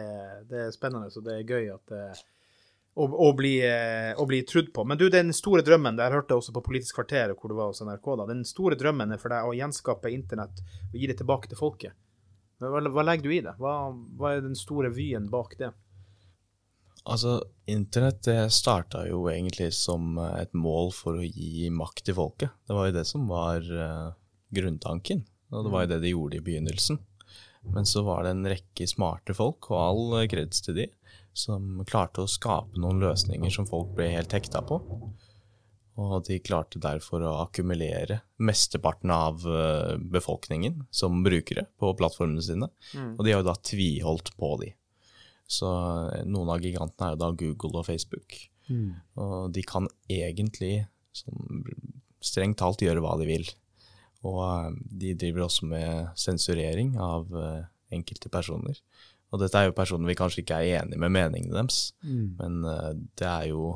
det, er spennende, så det er gøy at det, å, å, bli, å, bli, trudd på. Men du, den store drømmen, det hørte jeg også på Politisk kvarter, hvor du var hos NRK, da. Den store drømmen er for deg å gjenskape internett og gi det tilbake til folket. Hva, hva legger du i det? Hva, hva, er den store vyen bak det? Altså, internett det starta jo egentlig som et mål for å gi makt til folket. Det var jo det som var uh, grunntanken, og det var jo det de gjorde i begynnelsen. Men så var det en rekke smarte folk, og all kreds til de, som klarte å skape noen løsninger som folk ble helt hekta på. Og de klarte derfor å akkumulere mesteparten av eh, befolkningen som brukere på plattformene sine. Mm. Og de har jo da tviholdt på de. Så eh, noen av gigantene er jo da Google og Facebook. Mm. Og de kan egentlig sånn, strengt talt gjøre hva de vil. Og eh, de driver også med sensurering av enkelte personer. Og dette er jo personer vi kanskje ikke er enig med meningene deres, mm. men uh, det er jo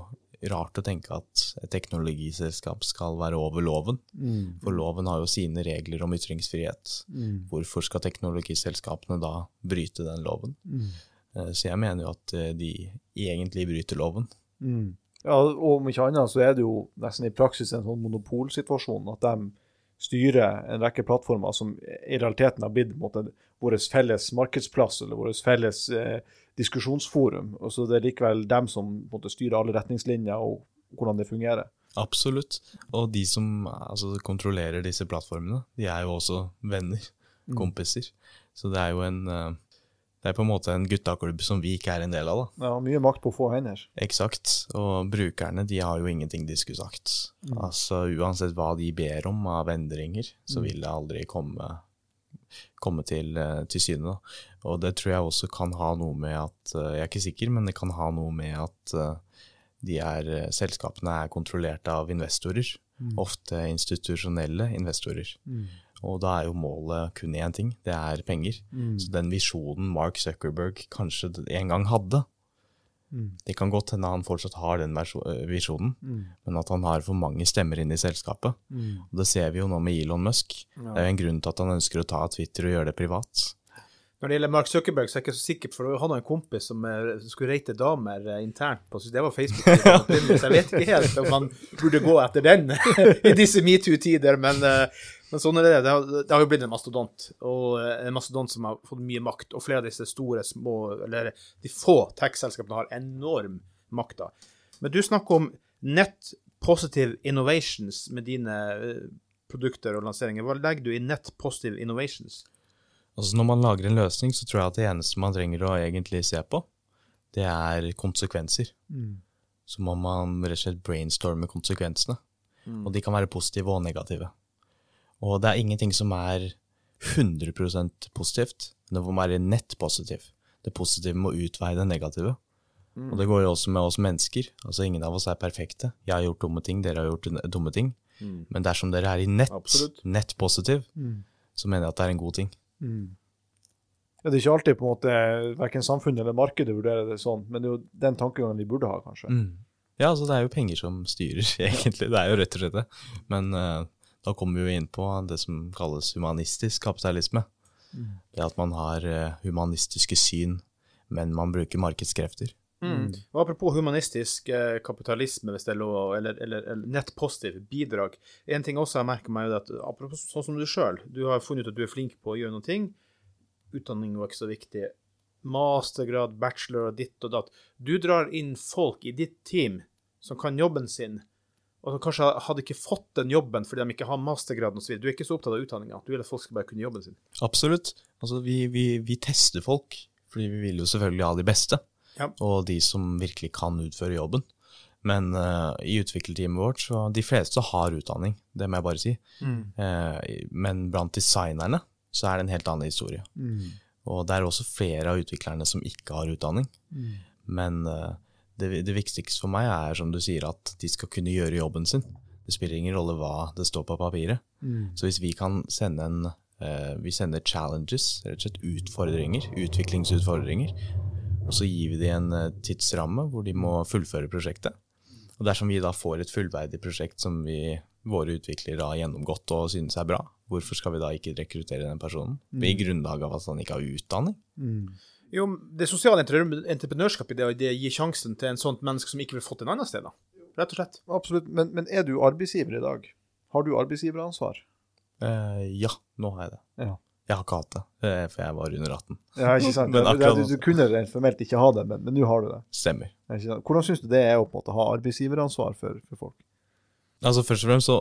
rart å tenke at et teknologiselskap skal være over loven. Mm. For loven har jo sine regler om ytringsfrihet. Mm. Hvorfor skal teknologiselskapene da bryte den loven? Mm. Uh, så jeg mener jo at de egentlig bryter loven. Mm. Ja, og om ikke annet så er det jo nesten i praksis en sånn monopolsituasjon. at de styrer en rekke plattformer som i realiteten har blitt måte, vår felles markedsplass eller vår felles eh, diskusjonsforum. Og så det er likevel dem som måte, styrer alle retningslinjer og hvordan det fungerer. Absolutt. Og de som altså, kontrollerer disse plattformene, de er jo også venner, mm. kompiser. Så det er jo en uh, det er på en måte en guttaklubb som vi ikke er en del av. da. Ja, Mye makt på få hender. Eksakt. Og brukerne de har jo ingenting de skulle sagt. Mm. Altså Uansett hva de ber om av endringer, så mm. vil det aldri komme, komme til, eh, til syne. Og det tror jeg også kan ha noe med at eh, Jeg er ikke sikker, men det kan ha noe med at eh, de er, selskapene er kontrollert av investorer. Mm. Ofte institusjonelle investorer. Mm. Og da er jo målet kun én ting, det er penger. Mm. Så den visjonen Mark Zuckerberg kanskje en gang hadde mm. Det kan godt hende han fortsatt har den eh, visjonen, mm. men at han har for mange stemmer inne i selskapet. Mm. Og Det ser vi jo nå med Elon Musk. Ja. Det er jo en grunn til at han ønsker å ta Twitter og gjøre det privat. Når det gjelder Mark Zuckerberg, så er jeg ikke så sikker, for han har en kompis som skulle rate damer eh, internt på Det var Facebook. så jeg vet ikke helt om han burde gå etter den i disse metoo-tider, men uh, men sånn er det. Det har, det har, jo blitt en mastodont, og eh, en mastodont som har fått mye makt. Og flere av disse store, små, eller de få tech-selskapene har enorm makt. da. Men du snakker om net positive innovations med dine eh, produkter og lanseringer. Hva legger du i net positive innovations? Altså Når man lager en løsning, så tror jeg at det eneste man trenger å egentlig se på, det er konsekvenser. Mm. Så må man rett og slett brainstorme konsekvensene. Mm. Og de kan være positive og negative. Og det er ingenting som er 100% positivt. Det må være nett positivt. Det positive må utveie det negative. Mm. Og det går jo også med oss mennesker. Altså Ingen av oss er perfekte. Jeg har gjort dumme ting, dere har gjort dumme ting. Mm. Men dersom dere er i nett, nett positiv, mm. så mener jeg at det er en god ting. Mm. Ja, det er ikke alltid på en måte verken samfunnet eller markedet vurderer det sånn, men det er jo den tankegangen vi burde ha, kanskje. Mm. Ja, altså det er jo penger som styrer, egentlig. Det er jo rett og slett det. Men uh, da kommer vi jo inn på det som kalles humanistisk kapitalisme. Mm. Det at man har eh, humanistiske syn, men man bruker markedskrefter. Mm. Og Apropos humanistisk eh, kapitalisme, hvis det er lov, eller, eller, eller nettpositiv bidrag. En ting også jeg merker meg, er at apropos sånn som du sjøl, du har funnet ut at du er flink på å gjøre noe. ting. Utdanning var ikke så viktig. Mastergrad, bachelor og ditt og datt. Du drar inn folk i ditt team som kan jobben sin og kanskje hadde ikke fått den jobben fordi de ikke har mastergraden osv. Du er ikke så opptatt av utdanninga. Du vil at folk skal bare kunne jobben sin. Absolutt. Altså, vi, vi, vi tester folk, fordi vi vil jo selvfølgelig ha de beste. Ja. Og de som virkelig kan utføre jobben. Men uh, i utviklerteamet vårt, så de fleste har utdanning, det må jeg bare si. Mm. Uh, men blant designerne så er det en helt annen historie. Mm. Og det er også flere av utviklerne som ikke har utdanning. Mm. Men uh, det, det, viktigste for meg er som du sier, at de skal kunne gjøre jobben sin. Det spiller ingen rolle hva det står på papiret. Mm. Så hvis vi kan sende en uh, Vi sender challenges, rett og slett utfordringer, utviklingsutfordringer, og så gir vi dem en uh, tidsramme hvor de må fullføre prosjektet. Og dersom vi da får et fullverdig prosjekt som vi, våre utviklere har gjennomgått og synes er bra, hvorfor skal vi da ikke rekruttere den personen? Mm. I grunnlag av at han ikke har utdanning? Mm. Jo, det sosiale entreprenørskapet det, det gir sjansen til en sånt menneske som ikke vil fått en annen sted, da. Rett og slett. Absolutt. Men, men, er du arbeidsgiver i dag? Har du arbeidsgiveransvar? Eh, ja, nå har jeg det. Ja. Jeg har ikke hatt det, eh, for jeg var under 18. Ja, ikke sant. akkurat... du, du, kunne rent formelt ikke ha det, men nå har du det. Stemmer. Hvordan syns du det er å på en måte ha arbeidsgiveransvar for, for folk? Altså Først og fremst så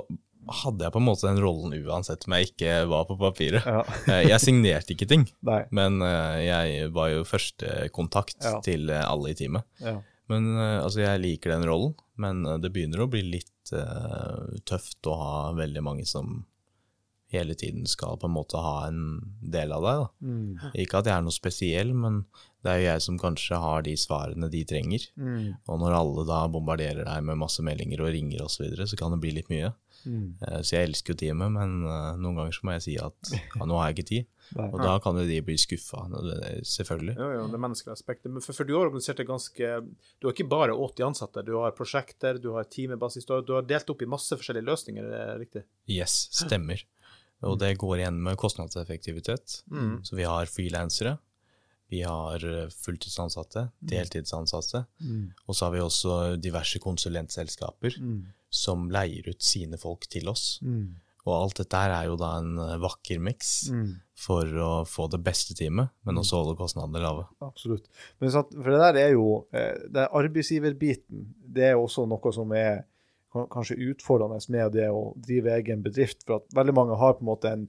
hadde jeg på en måte den rollen uansett om jeg ikke var på papiret. Ja. Eh, jeg signerte ikke ting, Nei. men eh, jeg var jo førstekontakt ja. til eh, alle i teamet. Ja. Men altså, jeg liker den rollen, men det begynner å bli litt uh, tøft å ha veldig mange som hele tiden skal på en måte ha en del av deg. Mm. Ikke at jeg er noe spesiell, men det er jo jeg som kanskje har de svarene de trenger. Mm. Og når alle da bombarderer deg med masse meldinger og ringer osv., så, videre, så kan det bli litt mye. Mm. Uh, så jeg elsker jo teamet, men uh, noen ganger så må jeg si at ja, nå har jeg ikke tid. og da kan jo de bli skuffa, selvfølgelig. Jo, jo, det menneskelige aspektet. Men for, for, du har organisert det ganske Du har ikke bare 80 ansatte, du har prosjekter, du har teamebasis, du, du har delt opp i masse forskjellige løsninger, er det riktig? Yes, stemmer. Og det går igjen med kostnadseffektivitet. Mm. Så vi har frilansere, vi har eh, fulltidsansatte, mm. deltidsansatte, mm. og så har vi også diverse konsulentselskaper mm. Som leier ut sine folk til oss. Mm. Og alt dette her er jo da en eh, vakker miks mm. for å få det beste teamet, men også holde kostnadene lave. Absolutt. Men for det der er jo eh, det Arbeidsgiverbiten det er også noe som er kanskje utfordrende med det å drive egen bedrift. For at veldig mange har på en måte en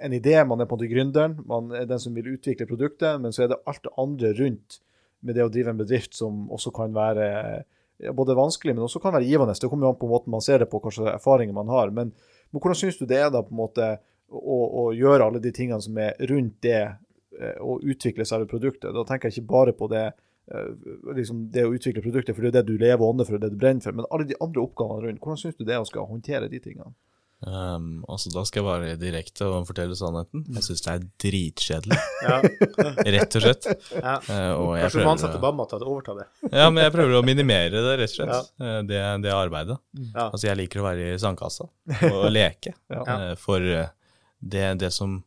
en idé, man er på en måte gründeren, man er den som vil utvikle produktet, men så er det alt det andre rundt med det å drive en bedrift som også kan være både vanskelig, men også kan være givende. Det kommer jo an på måten man ser det på, kanskje erfaringer man har. Men, men hvordan syns du det er da på en måte å, å, gjøre alle de tingene som er rundt det, å eh, utvikle selve produktet? Da tenker jeg ikke bare på det, eh, liksom det å utvikle produktet, for det er det du lever og ånder for, er det du brenner for, men alle de andre oppgavene rundt. Hvordan syns du det er å skal håndtere de tingene? Um, altså Da skal jeg være direkte og fortelle sannheten. Jeg syns det er dritkjedelig. Ja. rett og slett. Ja. Uh, og Kanskje du må ansette mamma til å overta det? ja, men jeg prøver å minimere det, rett og slett. Ja. Uh, det, det, arbeidet. Ja. Altså Jeg liker å være i sandkassa og leke. uh, for det, det, som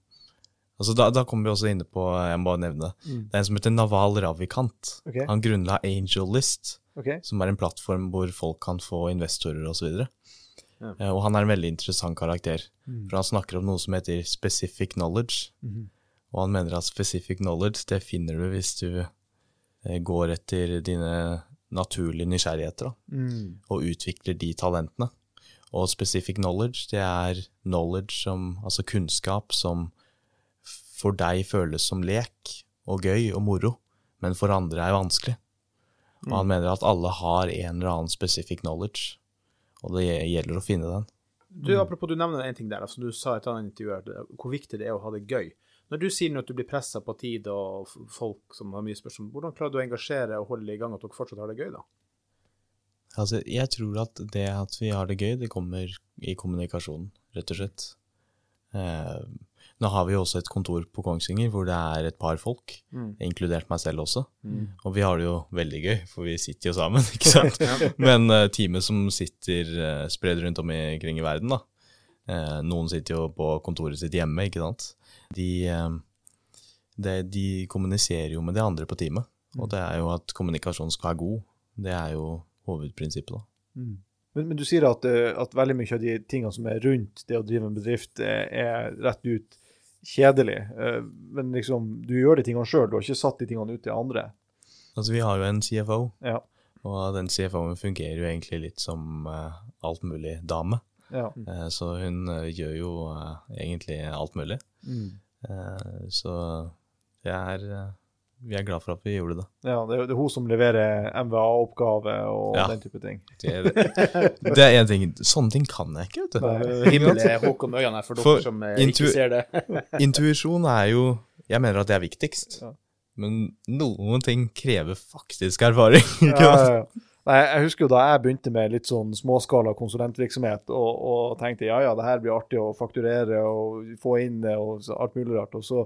Altså da, da, kommer vi også inne på Jeg må bare nevne det. Mm. Det er en som heter Naval Ravikant. Okay. Han grunnla Angel List, okay. som er en plattform hvor folk kan få investorer osv. Ja. Eh, og han er en veldig interessant karakter. Mm. For han snakker om noe som heter specific knowledge. Mm. Og han mener at specific knowledge det finner du hvis du eh, går etter dine naturlige nysgjerrigheter mm. og utvikler de talentene. Og specific knowledge, det er knowledge som, altså kunnskap som for deg føles som lek og gøy og moro, men for andre er vanskelig. Og han mm. mener at alle har en eller annen specific knowledge og det gjelder å finne den. Du, Apropos, du nevner en ting der, altså du sa i et annet intervju, hvor viktig det er å ha det gøy. Når du sier at du blir pressa på tid og folk som har mye spørsmål, hvordan klarer du å engasjere og holde i gang at dere fortsatt har det gøy, da? Altså, jeg tror at det at vi har det gøy, det kommer i kommunikasjonen, rett og slett. Eh, nå har vi jo også et kontor på Kongsvinger hvor det er et par folk, mm. inkludert meg selv også. Mm. Og vi har det jo veldig gøy, for vi sitter jo sammen, ikke sant. Men uh, teamet som sitter uh, spredd rundt omkring i verden, da. Uh, noen sitter jo på kontoret sitt hjemme, ikke sant. De, det, de kommuniserer jo med de andre på teamet. Og det er jo at kommunikasjonen skal være god. Det er jo hovedprinsippet, da. Mm. Men, men, du sier at, at, veldig mye av de tingene som er rundt det å drive en bedrift, er rett ut kjedelig. Eh, men liksom, du gjør de tingene sjøl, du har ikke satt de tingene ut til andre. Altså, vi har jo en CFO, ja. Og den CFO-en fungerer jo egentlig litt som uh, alt mulig dame. Ja. Uh, så hun uh, gjør jo egentlig alt mulig. Mm. så det er vi er glad for at vi gjorde det. Ja, det er, det er hun som leverer MVA-oppgave og ja. den type ting. Det er, det er en ting. Sånne ting kan jeg ikke, vet du. Himmel er Håkon Øyan her, for dere for som ikke ser det. intuisjon er jo Jeg mener at det er viktigst. Ja. Men noen ting krever faktisk erfaring. ikke ja, ja, ja. Nei, Jeg husker jo da jeg begynte med litt sånn småskala konsulentvirksomhet og, og tenkte ja ja, det her blir artig å fakturere og få inn det og alt mulig rart. Og så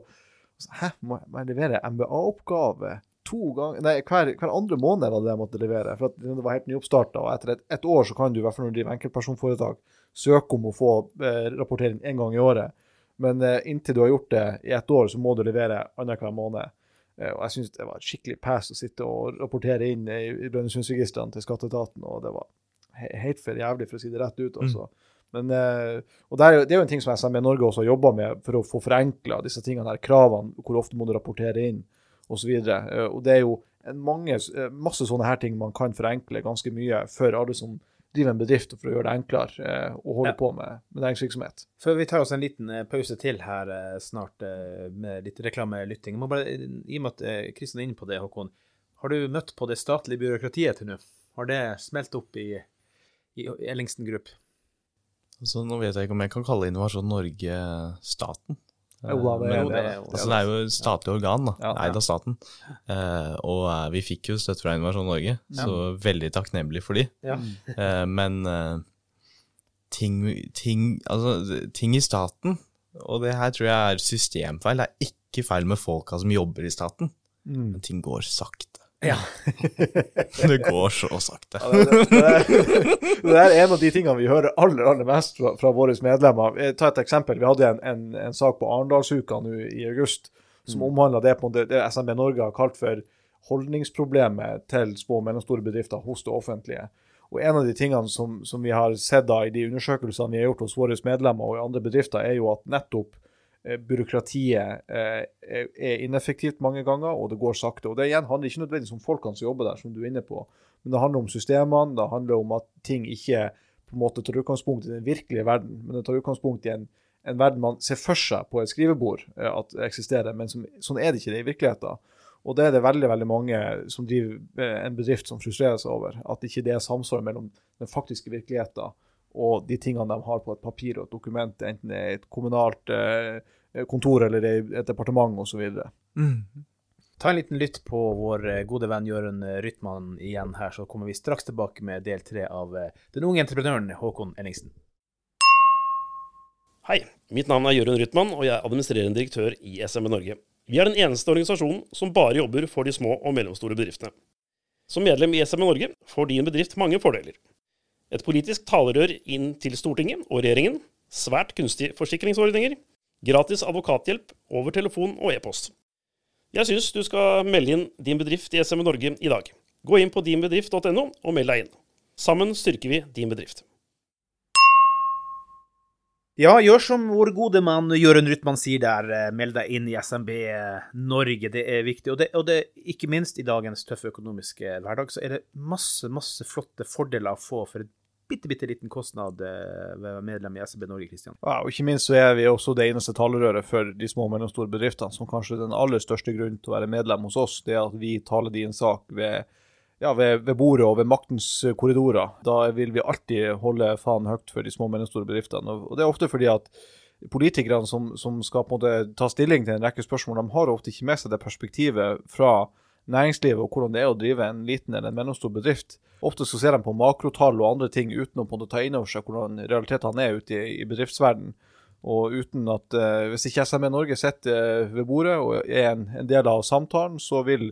Hæ, må jeg levere MBA-oppgave to ganger Nei, hver, hver, andre måned hadde jeg måtte levere. For at det var helt nyoppstarta. Og etter et, et, år så kan du, i hvert fall når du driver enkeltpersonforetak, søke om å få eh, rapportering én gang i året. Men eh, inntil du har gjort det i ett år, så må du levere annenhver måned. Eh, og jeg syns det var et skikkelig pass å sitte og rapportere inn i, i Brønnøysundregistrene til skatteetaten, og det var helt for jævlig, for å si det rett ut. altså. Mm. Men, eh, og det er, jo, det er, jo en ting som SME Norge også har jobba med for å få forenkla disse tingene her, kravene, hvor ofte må du rapportere inn osv. Og det er jo mange, eh, masse sånne her ting man kan forenkle ganske mye for alle som driver en bedrift, for å gjøre det enklere å holde ja. på med, med, næringsvirksomhet. Før vi tar oss en liten pause til her snart med litt reklamelytting. I og med at Kristian er inne på det, Håkon. Har du møtt på det statlige byråkratiet til nå? Har det smelt opp i, i Ellingsen Group? Altså, nå vet jeg ikke om jeg kan kalle Innovasjon Norge staten. Jo, da, det, Men, det, det, altså, det, er jo statlig organ, da, ja, eid av staten. Uh, og uh, vi fikk jo støtte fra Innovasjon Norge, ja. så veldig takknemlig for de. Ja. Uh, men ting, ting, altså, ting i staten, og det her tror jeg er systemfeil, det er ikke feil med folka som jobber i staten, mm. men ting går sakte. Ja. det går så sakte. Ja, det, det, det, er en av de tingene vi hører aller aller mest fra, fra våre medlemmer. Ta et eksempel. Vi hadde en, en, en sak på Arendalsuka nå i august som mm. omhandla det på det, det SMB Norge har kalt for holdningsproblemet til små og mellomstore bedrifter hos det offentlige. Og En av de tingene som, som vi har sett da i de undersøkelsene vi har gjort hos våre medlemmer og i andre bedrifter, er jo at nettopp Eh, byråkratiet eh, er ineffektivt mange ganger, og det går sakte. Og Det igjen handler ikke nødvendigvis om folkene som jobber der, som du er inne på, men det handler om systemene, det handler om at ting ikke på en måte tar utgangspunkt i den virkelige verden, men det tar utgangspunkt i en, en verden man ser for seg på et skrivebord eh, at eksisterer, men som, sånn er det ikke det i virkeligheten. Og det er det veldig veldig mange som driver en bedrift som frustrerer seg over. At ikke det er samsvar mellom den faktiske virkeligheten og de tingene de har på et papir og et dokument, enten det er et kommunalt eh, kontor eller et departement osv. Mm. Ta en liten lytt på vår eh, gode venn Jørund Rytman igjen her, så kommer vi straks tilbake med del tre av eh, den unge entreprenøren Håkon Ellingsen. Hei, mitt navn er Jørund Rytman, og jeg er administrerende direktør i SMB Norge. Vi er den eneste organisasjonen som bare jobber for de små og mellomstore bedriftene. Som medlem i SMB Norge får din bedrift mange fordeler. Et politisk talerør inn til Stortinget og regjeringen, svært kunstige forsikringsordninger, gratis advokathjelp over telefon og e-post. Jeg syns du skal melde inn din bedrift i SME Norge i dag. Gå inn på dinbedrift.no og meld deg inn. Sammen styrker vi din bedrift. Ja, gjør som vår gode mann Jørund Rytman sier der. Eh, meld deg inn i SMB Norge. Det er viktig. Og, det, og det, ikke minst i dagens tøffe økonomiske hverdag, så er det masse, masse flotte fordeler å få for et bitte, bitte liten kostnad eh, ved å være medlem i SB Norge, Kristian. Ja, og ikke minst så er vi også det eneste talerøret for de små og mellomstore bedriftene, som kanskje er den aller største grunnen til å være medlem hos oss, det er at vi taler din sak ved ja, ved, ved, bordet og ved maktens korridorer. Da vil vi alltid holde faen høyt for de små og mellomstore bedriftene. Og det er ofte fordi at politikerne som, som skal på en måte ta stilling til en rekke spørsmål, de har ofte ikke med seg det perspektivet fra næringslivet og hvordan det er å drive en liten eller en mellomstor bedrift. Ofte så ser de på makrotall og andre ting uten å på en måte ta inn over seg hvordan realitetene er ute i, i bedriftsverdenen. Og uten at, eh, Hvis ikke SME Norge sitter uh, ved bordet og er en, en del av samtalen, så vil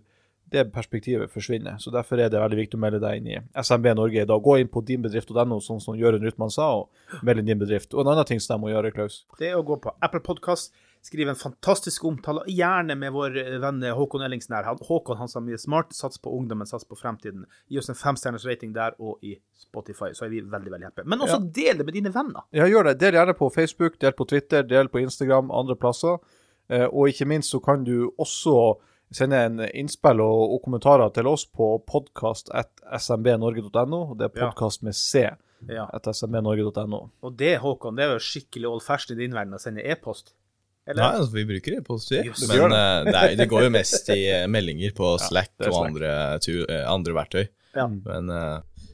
det perspektivet forsvinne. Så Derfor er det veldig viktig å melde deg inn i SMB Norge i dag. Gå inn på dinbedrift.no, sånn som Jørund Rytman sa, og meld inn din bedrift. Og en annen ting som de må gjøre, Klaus? Det er å gå på Apple Podcast, skrive en fantastisk omtale, gjerne med vår venn Håkon Ellingsen her. Håkon han sa mye smart, sats på ungdommen, sats på fremtiden. Gi oss en femstjerners rating der og i Spotify, så er vi veldig veldig happy. Men også ja. del det med dine venner. Ja, gjør det. Del gjerne på Facebook, del på Twitter, del på Instagram, andre plasser. Eh, og ikke minst så kan du også sende en innspill og, og kommentarer til oss på podkast.smbnorge.no. Det er podkast med C. Ja. .no. Og det, Håkon, det er jo skikkelig old fashion i din verden å sende e-post? Eller? Nei, altså, vi bruker det positivt. Just. Men uh, det, er, det, går jo mest i uh, meldinger på Slack ja, og andre, tu, uh, andre, verktøy. Ja. Men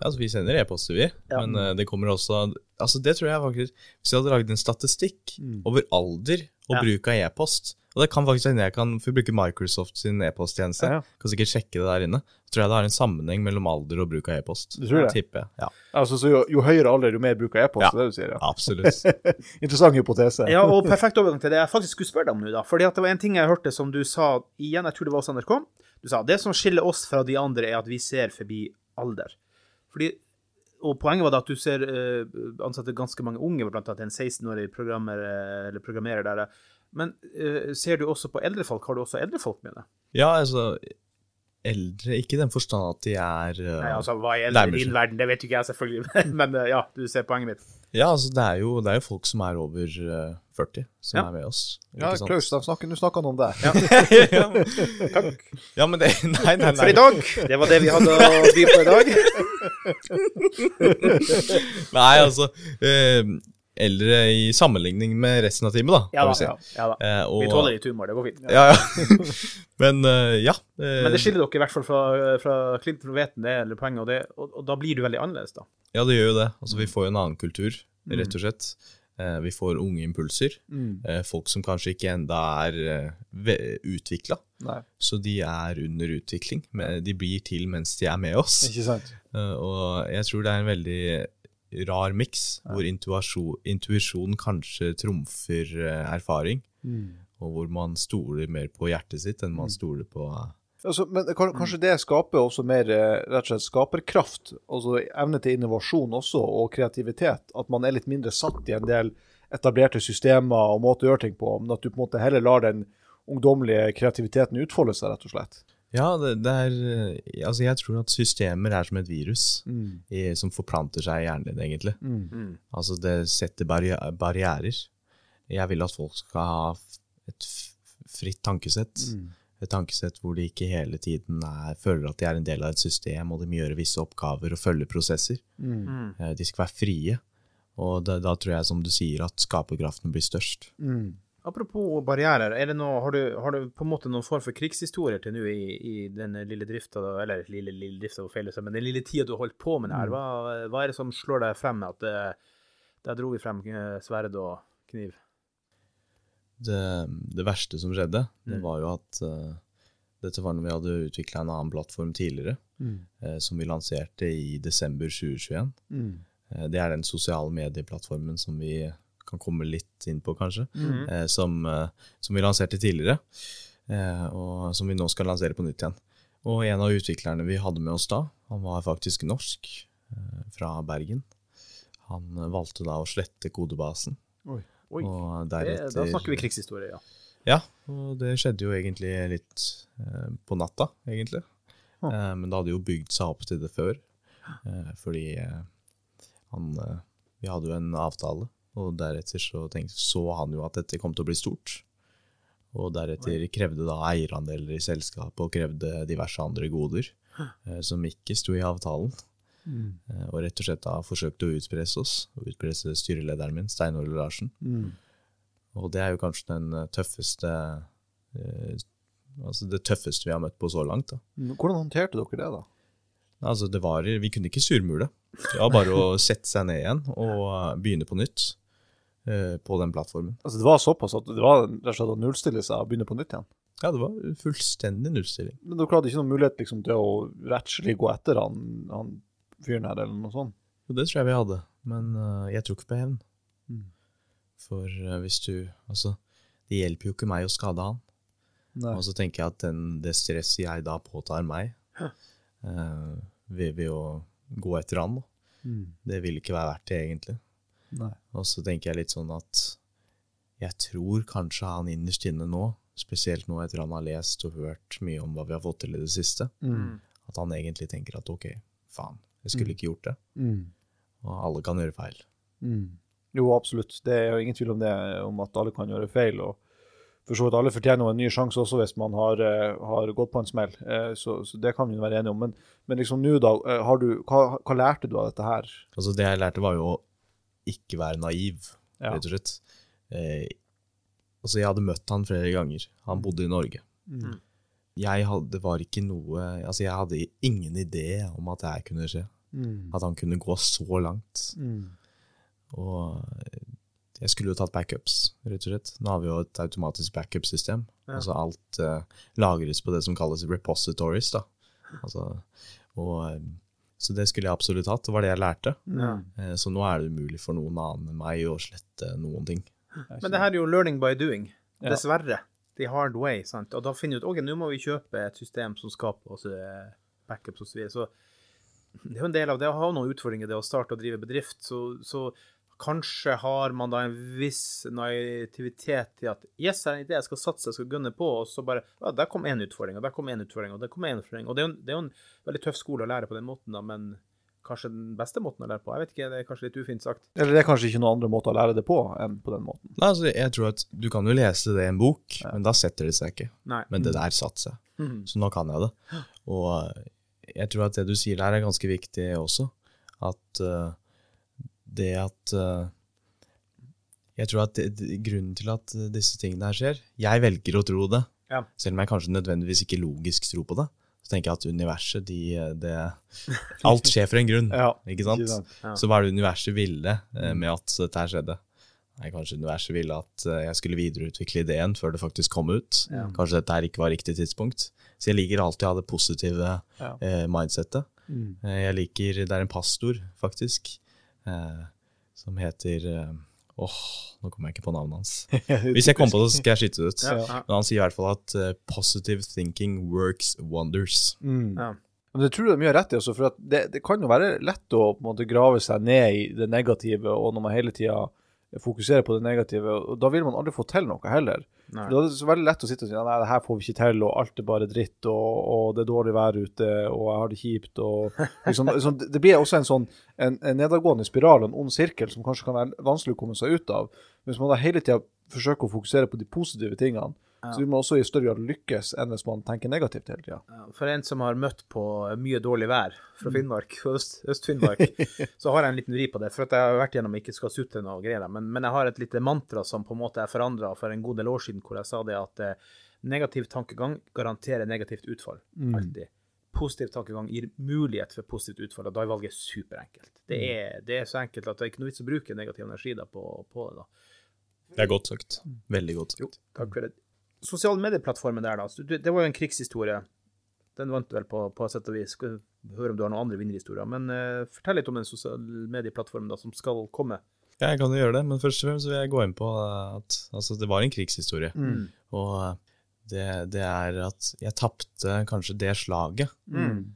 altså, vi sender e-poster, vi. Ja. Men det kommer også Altså, det tror jeg faktisk Hvis vi hadde lagd en statistikk mm. over alder og bruk av e-post, og det kan faktisk hende jeg kan for bruke Microsoft sin e-posttjeneste. Ja, ja. Kan sikkert sjekke det der inne. Så tror jeg det har en sammenheng mellom alder og bruk av e-post. Du tror det? Tipper, ja. altså, så jo, jo, høyere alder, jo mer bruk av e-post, ja. det du sier? Ja, absolutt. Interessant hypotese. ja, og perfekt overgang til det jeg faktisk skulle spørre deg om nå, da. Fordi at det var en ting jeg hørte som du sa igjen, jeg tror det var hos NRK. Du sa det som skiller oss fra de andre, er at vi ser forbi alder. Fordi og poenget var da at du ser uh, ansatte ganske mange unge, annet en 16-årig programmerer, programmerer der. Men uh, ser du også på eldre folk? Har du også eldre folk med deg? Ja, altså Eldre, ikke i den forstand at de er uh, Nei, altså, Hva er eldre i din verden, det vet jo ikke jeg, selvfølgelig. Men uh, ja, du ser poenget mitt. Ja, altså det er jo, det er jo folk som er over 40, som ja. er med oss. Ja, Klaus, da snakker, du snakka om det. Ja. Takk. Ja, men det Nei, nei, nei. For i dag, det var det vi hadde å by på i dag. nei, altså eldre i sammenligning med resten av teamet, da. Ja da. Si. Ja, ja da. Eh, og, vi tåler litt humor, det går fint. Ja, ja. Men uh, ja. Uh, Men det skiller dere i hvert fall fra, fra Clinton og Veten, det eller poenget, og, det, og, og, da blir du veldig annerledes, da. Ja, det gjør jo det. Altså, vi får jo en annen kultur, mm. rett og slett. Eh, vi får unge impulser. Mm. folk som kanskje ikke enda er uh, utvikla. Så de er under utvikling. De blir til mens de er med oss. Ikke sant? og jeg tror det er en veldig rar miks, ja. hvor intuisjon kanskje trumfer eh, erfaring. Mm. Og hvor man stoler mer på hjertet sitt enn man mm. stoler på altså, Men kanskje det skaper også mer eh, rett og slett skaperkraft? Altså evne til innovasjon også, og kreativitet? At man er litt mindre satt i en del etablerte systemer og måter å gjøre ting på, men at du på en måte heller lar den ungdommelige kreativiteten utfolde seg, rett og slett? Ja, det, det, er eh, Altså, jeg tror at systemer er som et virus mm. i, som forplanter seg i hjernen din, egentlig. Mm. mm. Altså, det setter barri barrierer. Jeg vil at folk skal ha et fritt tankesett. Mm. Et tankesett hvor de ikke hele tiden er, føler at de er en del av et system, og de må gjøre visse oppgaver og følge prosesser. Mm. Mm. Eh, de skal være frie. Og da, da, tror jeg, som du sier, at skaperkraften blir størst. Mm. Apropos barrierer, noe, har, du, har, du, på en måte noen form for krigshistorier til nå i, i den lille drifta, eller lille, lille drifta, men den lille tida du har holdt på med det her? Mm. Hva, hva, er det som slår deg frem med at det, der dro vi frem sverd og kniv? Det, det verste som skjedde, det mm. var jo at uh, dette var når vi hadde utvikla en annen plattform tidligere, mm. uh, som vi lanserte i desember 2021. Mm. Uh, det er den sosiale medieplattformen som vi kan komme litt inn på, kanskje, mm. eh, som, eh, som, vi lanserte tidligere, eh, og som vi nå skal lansere på nytt igjen. Og en av utviklerne vi hadde med oss da, han var faktisk norsk, eh, fra Bergen. Han valgte da å slette kodebasen. Oi, oi. Deretter, det, da snakker vi krigshistorie, ja. Ja, og det skjedde jo egentlig litt eh, på natta, egentlig. Ah. men det hadde jo bygd seg opp til det før, fordi han Vi hadde jo en avtale og deretter så, tenkte, så han jo at dette kom til å bli stort. Og deretter krevde da eierandeler i selskapet og krevde diverse andre goder eh, som ikke sto i avtalen. Mm. Eh, og rett og slett da forsøkte å utpresse oss, og utpresse styrelederen min, Stein Ole Larsen. Mm. Og det er jo kanskje den eh, tøffeste eh, Altså det tøffeste vi har møtt på så langt. da. Hvordan håndterte dere det, da? Altså, det var, Vi kunne ikke surmule. Det var bare å sette seg ned igjen og begynne på nytt. Eh, på den plattformen. Altså Det var såpass at det var rett og slett å nullstille seg og begynne på nytt igjen? Ja, det var fullstendig nullstilling. Men dere hadde ikke noen mulighet liksom, til å rettslig gå etter han, han fyren her, eller noe sånt? Jo, det tror jeg vi hadde, men uh, jeg ikke på hevn. Mm. For uh, hvis du Altså, det hjelper jo ikke meg å skade han. Nei. Og så tenker jeg at den, det stresset jeg da påtar meg uh, ved, ved, å gå etter han, mm. det vil ikke være verdt det, egentlig. Nei. Og så tenker jeg litt sånn at jeg tror kanskje han innerst inne nå, spesielt nå etter han har lest og hørt mye om hva vi har fått til i det siste, mm. at han egentlig tenker at ok, faen, jeg skulle mm. ikke gjort det. Mm. Og alle kan gjøre feil. Mm. Jo, absolutt. Det er jo ingen tvil om det, om at alle kan gjøre feil. og for så vidt alle fortjener en ny sjanse også hvis man har, uh, har gått på en smell. Uh, så, så, det kan vi være enige om. Men, men liksom nå, da, uh, du, hva, hva, lærte du av dette her? Altså Det jeg lærte, var jo å ikke være naiv, ja. rett og slett. altså Jeg hadde møtt han flere ganger. Han bodde i Norge. Mm. Jeg hadde, var ikke noe Altså jeg hadde ingen idé om at det her kunne skje. Mm. At han kunne gå så langt. Mm. Og jeg skulle jo tatt backups, rett og slett. Nå har vi jo et automatisk backup-system. Ja. Altså alt uh, lagres på det som kalles repositories, da. Altså, og, eh, så det skulle jeg absolutt hatt. Det var det jeg lærte. Ja. Uh, så nå er det umulig for noen annen enn meg å slette noen ting. Men det her er jo learning by doing. Dessverre. The hard way. sant? Og da finner du ut ok, nå må vi kjøpe et system som skaper oss backups osv. Så, videre. så det er jo en del av det å ha noen utfordringer, det å starte og drive bedrift. Så, så kanskje har man da en viss naivitet til at yes, det er en idé jeg skal satse, jeg skal gunne på, og så bare ja, der kom én utfordring, og der kom én utfordring, og der kom én utfordring. Og det er, jo, det er, jo, en veldig tøff skole å lære på den måten, da, men kanskje den beste måten å lære på. Jeg vet ikke, det er kanskje litt ufint sagt. Eller det er kanskje ikke noen andre måter å lære det på enn på den måten. Nei, altså, jeg tror at du kan jo lese det i en bok, ja. men da setter det seg ikke. Nei. Men det der satte seg. Mm. Så nå kan jeg det. Og jeg tror at det du sier der er ganske viktig også. At uh, det at uh, Jeg tror at det, grunnen til at disse tingene her skjer Jeg velger å tro det, ja. selv om jeg kanskje nødvendigvis ikke logisk tror på det. Så tenker jeg at universet de, det, Alt skjer for en grunn, ja, ikke sant? Ja. Så hva er det universet ville uh, med at dette her skjedde? Nei, Kanskje universet ville at uh, jeg skulle videreutvikle ideen før det faktisk kom ut. Kanskje dette her ikke var riktig tidspunkt. Så jeg liker alltid å ha det positive mindsettet. Mm. jeg liker Det er en pastor, faktisk eh, som heter eh, Åh, oh, nå kommer jeg ikke på navnet hans. Hvis jeg kommer på det, så skal jeg skyte det ut. Ja. Men han sier i hvert fall at uh, 'positive thinking works wonders'. Mm. Ja. Men det tror jeg de gjør rett i, også, for det, det, kan jo være lett å på en måte, grave seg ned i det negative, og når man hele tida fokuserer på det negative, og da vil man aldri få til noe heller. Nei. Det er så veldig lett å sitte og si nei, det her får vi ikke til, og alt er bare dritt, og, og det er dårlig vær ute, og jeg har det kjipt. og liksom, liksom, Det blir også en sånn en, en nedadgående spiral, en ond sirkel, som kanskje kan være vanskelig å komme seg ut av. Hvis man da hele tida forsøker å fokusere på de positive tingene, ja. Så vi må også i større grad lykkes enn hvis man tenker negativt hele tida. Ja, for en som har møtt på mye dårlig vær fra mm. Finnmark, Øst-Finnmark, Øst så har jeg en liten vri på det. For at jeg har vært gjennom ikke skal sutre noe greier, men, men, jeg har et lite mantra som på en måte er forandra for en god del år siden, hvor jeg sa det at eh, negativ tankegang garanterer negativt utfall. Mm. Alltid. Positiv tankegang gir mulighet for positivt utfall, og da er valget superenkelt. Det mm. er, det er så enkelt at det er ikke noe vits å bruke negativ energi da på, på det. da. Det er godt sagt. Veldig godt sagt. Jo, takk for det sosiale medieplattformen der, da. Det var jo en krigshistorie. Den vant vel på, på sett og vis. Skal høre om du har noen andre vinnerhistorier. Men uh, fortell litt om den sosiale medieplattformen da, som skal komme. Ja, jeg kan jo gjøre det, men først og fremst vil jeg gå inn på at altså, det var en krigshistorie. Mm. Og eh, det, det, er at jeg tapte kanskje det slaget. Mm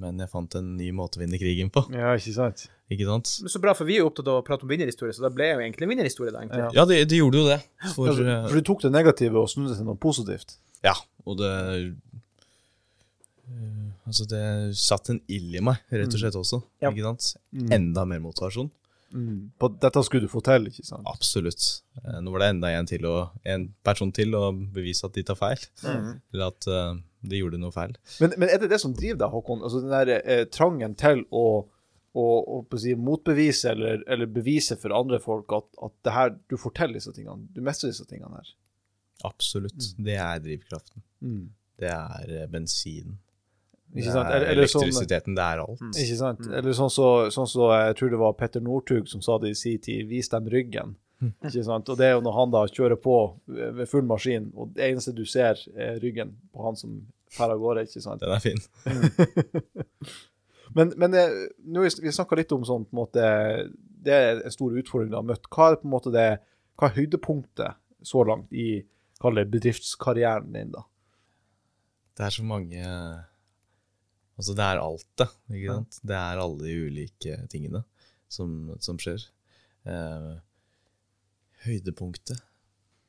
men jeg fant en ny måte å vinne krigen på. Ja, ikke sant? Ikke sant? Så bra, for vi er jo opptatt av å prate om vinnerhistorie, så da ble jeg jo egentlig en vinnerhistorie. da, egentlig. Ja, det, det, gjorde jo det. For, ja, for, for, du tok det negative og snudde til noe positivt? Ja, og det Altså, det satt en ild i meg, rett og slett også. Ja. Ikke sant? Mm. Enda mer motivasjon. Mm. På, dette skulle du få til, ikke sant? Absolutt. Eh, nå var det enda en, til og, en person til å bevise at de tar feil. Mm. Eller at uh, de gjorde noe feil. Men, men, er det det som driver deg, Håkon? Altså den der eh, trangen til å, å, å si, motbevise eller, eller, bevise for andre folk at, at det her, du får til disse tingene, du mestrer disse tingene her? Absolutt. Mm. Det er drivkraften. Mm. Det er eh, bensinen. Det er eller, eller sånn- elektrisiteten, sånn, det er alt. Ikke sant? Mm. Eller sånn så, sånn så, jeg tror det var Petter Northug som sa det i sin tid, vis dem ryggen. Ikke sant? Og det er jo når han da kjører på ved full maskin, og det eneste du ser, er ryggen på han som drar av gårde. ikke sant? Den er fin. men men det, nå, vi snakka litt om sånn på en måte, Det er en stor utfordring du har møtt. Hva er på en måte det, hva er høydepunktet så langt i kall det bedriftskarrieren din? da? Det er så mange Altså, det er alt, da. ikke sant? Det er alle de ulike tingene som, som skjer. Eh, høydepunktet?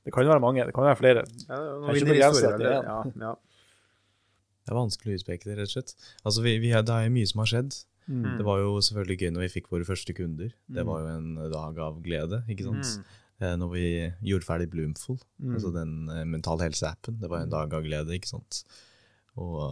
Det kan jo være mange. Det kan være flere. Ja, det, er ja, ja. det er vanskelig å utpeke det, rett og slett. Altså, vi, vi, det er jo mye som har skjedd. Mm. Det var jo selvfølgelig gøy når vi fikk våre første kunder. Det mm. var jo en dag av glede, ikke sant. Mm. eh, når vi gjorde ferdig Bloomful, mm. altså den uh, mental helse-appen. Det var en mm. dag av glede, ikke sant. Og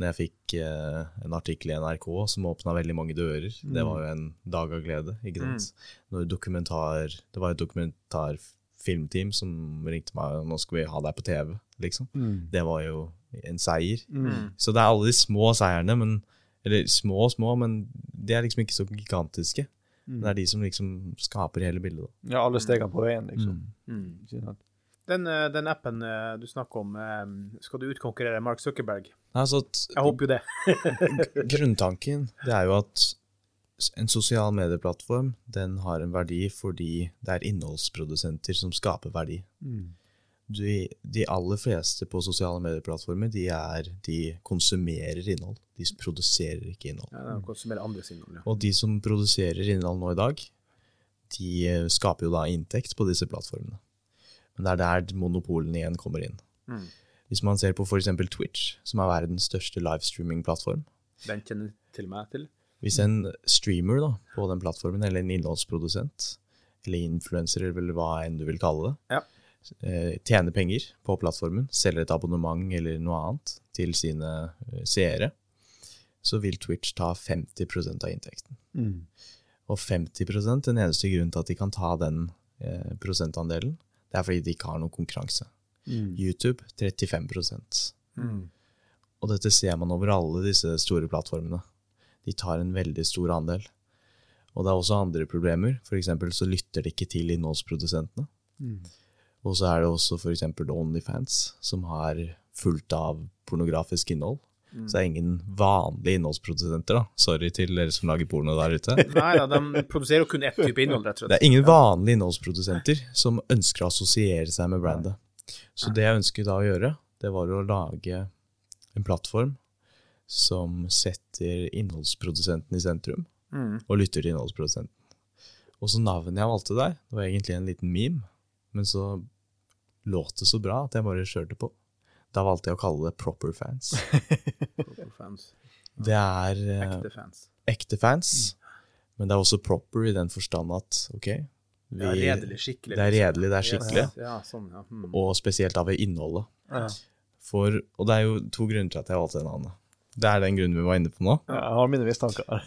når jeg fikk eh, en artikkel i NRK som åpna veldig mange dører, mm. det var jo en dag av glede, ikke sant. Mm. Når dokumentar Det var et dokumentarfilmteam som ringte meg og nå skal vi ha deg på TV, liksom. Mm. Det var jo en seier. Mm. Så det er alle de små seierne, men eller små og små, men de er liksom ikke så gigantiske. Mm. Det er de som liksom skaper hele bildet. Da. Ja, alle stegene på veien, liksom. Mm. Den, eh, den, appen eh, du snakker om, eh, skal du utkonkurrere Mark Zuckerberg? Altså, jeg håper jo det. grunntanken det er jo at en sosial medieplattform den har en verdi fordi det er innholdsprodusenter som skaper verdi. Mm de, de, aller fleste på sosiale medieplattformer de, er, de konsumerer innhold. De produserer ikke innhold. Ja, de konsumerer andres innhold, ja. Og de som produserer innhold nå i dag, de skaper jo da inntekt på disse plattformene. Men det er der monopolene igjen kommer inn. Mm. Hvis man ser på f.eks. Twitch, som er verdens største livestreaming-plattform Den kjenner til meg til. Hvis en streamer da, på den plattformen, eller en innholdsprodusent, eller influenser, eller hva enn du vil kalle det, ja Eh, tjener penger på plattformen, selger et abonnement eller noe annet til sine eh, seere, så vil Twitch ta 50% av inntekten. Mm. Og 50 den eneste grunnen til at de kan ta den eh, prosentandelen, det er fordi de ikke har noen konkurranse. Mm. YouTube 35 mm. Og dette ser man over alle disse store plattformene. De tar en veldig stor andel. Og det er også andre problemer. For så lytter de ikke til innholdsprodusentene. Mm. Og så er det også f.eks. Onlyfans, som har fullt av pornografisk innhold. Mm. Så det er ingen vanlige innholdsprodusenter. da. Sorry til dere som lager porno der ute. Nei da, de produserer jo kun ett type innhold, rett og slett. Det er ingen vanlige innholdsprodusenter som ønsker å assosiere seg med brandet. Så det jeg ønsket da å gjøre, det var å lage en plattform som setter innholdsprodusenten i sentrum, mm. og lytter til innholdsprodusenten. Og så navnet jeg valgte der, det var egentlig en liten meme, men så låt det så bra at jeg bare kjørte på. Da valgte jeg å kalle det Proper Fans. proper fans. Det er uh, ekte fans. Ekte fans. Mm. Men det er også proper i den forstand at OK vi, Det er redelig, skikkelig. Det er liksom. redelig, det er skikkelig. Ja, sånn, ja. Mm. Og spesielt av innholdet. Ja. For, og det er jo to grunner til at jeg valgte det navnet. Det er den grunnen vi var inne på nå. Ja, jeg har mine mistanker.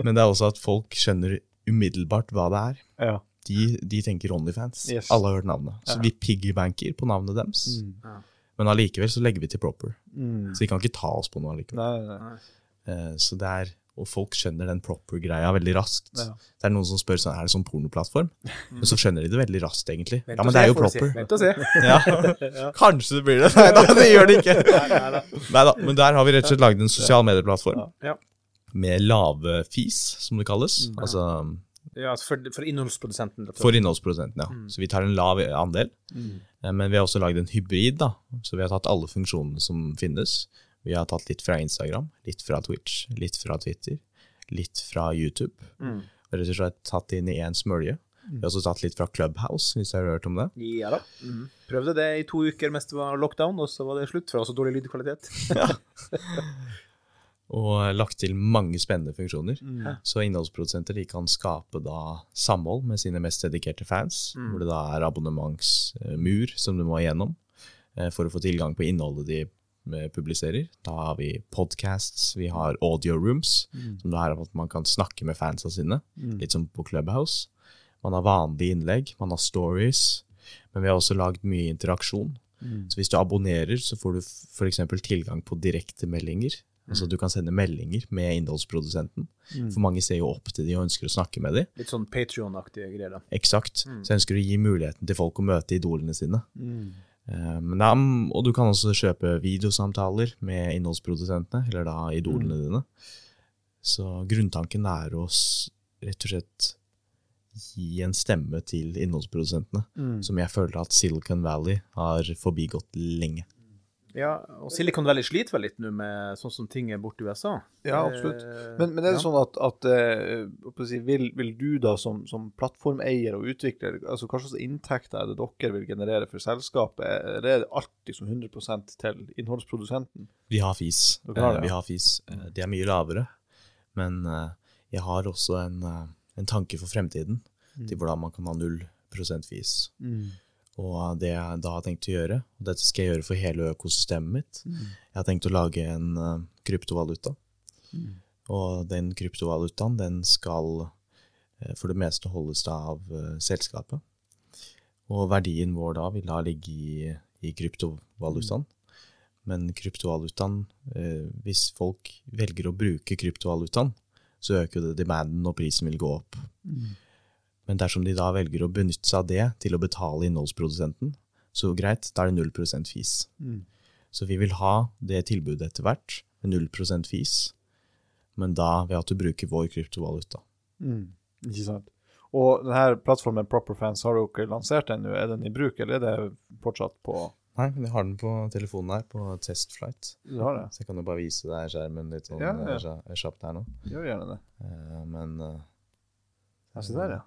Men det er også at folk skjønner umiddelbart hva det er. Ja de, de tenker Onlyfans. Yes. Alle har hørt navnet. Så ja. vi piggybanker på navnet deres. Mm. Men allikevel så legger vi til proper. Mm. Så de kan ikke ta oss på noe allikevel. Nei, nei. Uh, så det er, Og folk skjønner den proper-greia veldig raskt. Ja. Det er noen som spør sånn, er det sånn pornoplattform. Mm. Men så skjønner de det veldig raskt, egentlig. Vent ja, men det er jo proper. Vent og se. ja. Kanskje det blir det. Nei da, det gjør det ikke. Nei da, Men der har vi rett og slett laget en sosial medieplattform. Med lave fis, som det kalles. Altså ja, altså for, for innholdsprodusenten? For innholdsprodusenten, ja. Mm. Så vi tar en lav andel. Mm. Eh, men vi har også lagd en hybrid, da. Så vi har tatt alle funksjonene som finnes. Vi har tatt litt fra Instagram, litt fra Twitch, litt fra Twitter, litt fra YouTube. Mm. Og rett og slett tatt inn i én smølje. Vi har også tatt litt fra Clubhouse, hvis jeg har hørt om det. Ja da. Mm. Prøvde det i to uker mens det var lockdown, og så var det slutt, for det var så dårlig lydkvalitet. ja. Og lagt til mange spennende funksjoner. Mm. Så innholdsprodusenter de kan skape da samhold med sine mest dedikerte fans, mm. hvor det da er abonnementsmur som du må igjennom eh, for å få tilgang på innholdet de eh, publiserer. Da har vi podcasts, vi har audio rooms, mm. som da er at man kan snakke med fansa sine, mm. litt som på Clubhouse. Man har vanlige innlegg, man har stories, men vi har også lagd mye interaksjon. Mm. Så hvis du abonnerer, så får du f.eks. tilgang på direktemeldinger Altså Du kan sende meldinger med innholdsprodusenten. Mm. For mange ser jo opp til de og ønsker å snakke med dem. Litt sånn Patrion-aktige greier. da. Eksakt. Mm. Så ønsker å gi muligheten til folk å møte idolene sine. Mm. Um, da, og du kan også kjøpe videosamtaler med innholdsprodusentene, eller da idolene mm. dine. Så grunntanken er å rett og slett gi en stemme til innholdsprodusentene, mm. som jeg føler at Silicon Valley har forbigått lenge. Ja, og Silicon Valley sliter vel litt nå med sånn som ting er borte i USA? Ja, absolutt. Men, men er det ja. sånn at, at uh, vil, vil, du da som, som, plattformeier og utvikler, altså hva slags inntekter er det dere vil generere for selskapet? Er det alltid som 100% til innholdsprodusenten? Vi har FIS. Har det, Vi har FIS. Eh, de er mye lavere. Men jeg har også en, en tanke for fremtiden mm. til hvordan man kan ha null prosent fis. Mm. Og det jeg da har tenkt å gjøre, og dette skal jeg gjøre for hele økosystemet mitt mm. Jeg har tenkt å lage en uh, kryptovaluta. Mm. Og den kryptovalutaen, den skal uh, for det meste holdes av uh, selskapet. Og verdien vår da vil da ligge i, i kryptovalutaen. Men kryptovalutaen, hvis folk velger å bruke kryptovalutaen, så øker det demanden, og prisen vil gå opp. Mm. Men dersom de da velger å benytte seg av det til å betale innholdsprodusenten, så greit, da er det 0 fis. Mm. Så vi vil ha det tilbudet etter hvert, med 0 fis, men da ved at du bruker vår kryptovaluta. Mm. Ikke sant. Og denne plattformen Properfans, har du ikke lansert den nå? Er den i bruk, eller er det fortsatt på Nei, men jeg har den på telefonen her, på testflight. Du har det? Så jeg kan jo bare vise deg skjermen litt sånn ja, ja. kjapt her nå. Gjør gjerne det. Uh, men uh, se der, ja.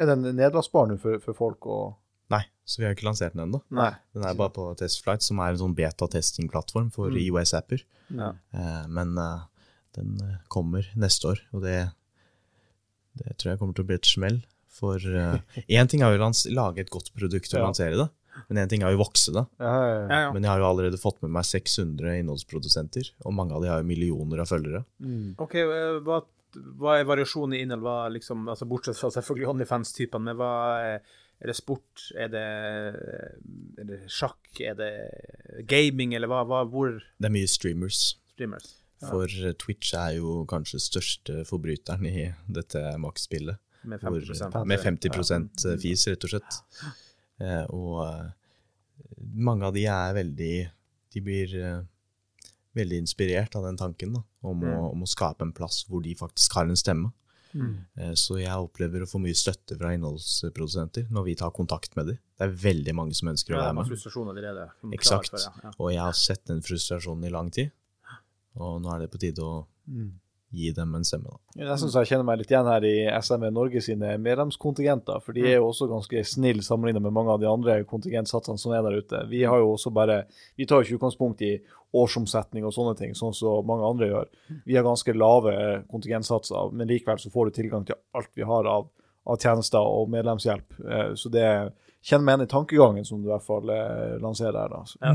Er den nedlastbar nå for, for, folk Og... Nei, så vi har ikke lansert den ennå. Den er bare på Testflight, som er en sånn beta-testing-plattform for mm. IOS-apper. Ja. Eh, men uh, den eh, kommer neste år, og det, det, tror jeg kommer til å bli et smell. For én ting er jo å lage et godt produkt og ja. lansere det, men én ting er jo å vokse det. Ja, men jeg har jo allerede fått med meg 600 innholdsprodusenter, og mange av de har jo millioner av følgere. Mm. Ok, hva hva er variasjonen i innhold? Hva, liksom, altså bortsett fra selvfølgelig Onlyfans-typene, men hva er, er, det sport? Er det, er det, sjakk? Er det gaming, eller hva? hva hvor Det er mye streamers. streamers. Ja. For eh, Twitch er jo kanskje største forbryteren i dette maksspillet. Med 50, hvor, med 50 ja. fis, rett og slett. Ja. og eh, mange av de er veldig De blir veldig inspirert av den tanken da, om, mm. å, om, å, skape en plass hvor de faktisk har en stemme. Mm. Eh, så jeg opplever å få mye støtte fra innholdsprodusenter når vi tar kontakt med dem. Det er veldig mange som ønsker ja, å være med. Frustrasjon allerede. Eksakt. Ja. Og jeg har sett den frustrasjonen i lang tid. Og nå er det på tide å mm gi dem en stemme. Da. Jeg synes jeg kjenner meg litt igjen her i SME Norge sine medlemskontingenter. For de er jo også ganske snille sammenlignet med mange av de andre kontingentsatsene som er der ute. Vi har jo også bare, vi tar jo ikke utgangspunkt i årsomsetning og sånne ting, sånn som mange andre gjør. Vi har ganske lave kontingentsatser, men likevel så får du tilgang til alt vi har av, av tjenester og medlemshjelp. Eh, så det kjenner meg igjen i tankegangen som du i hvert fall eh, lanserer her. da. Ja.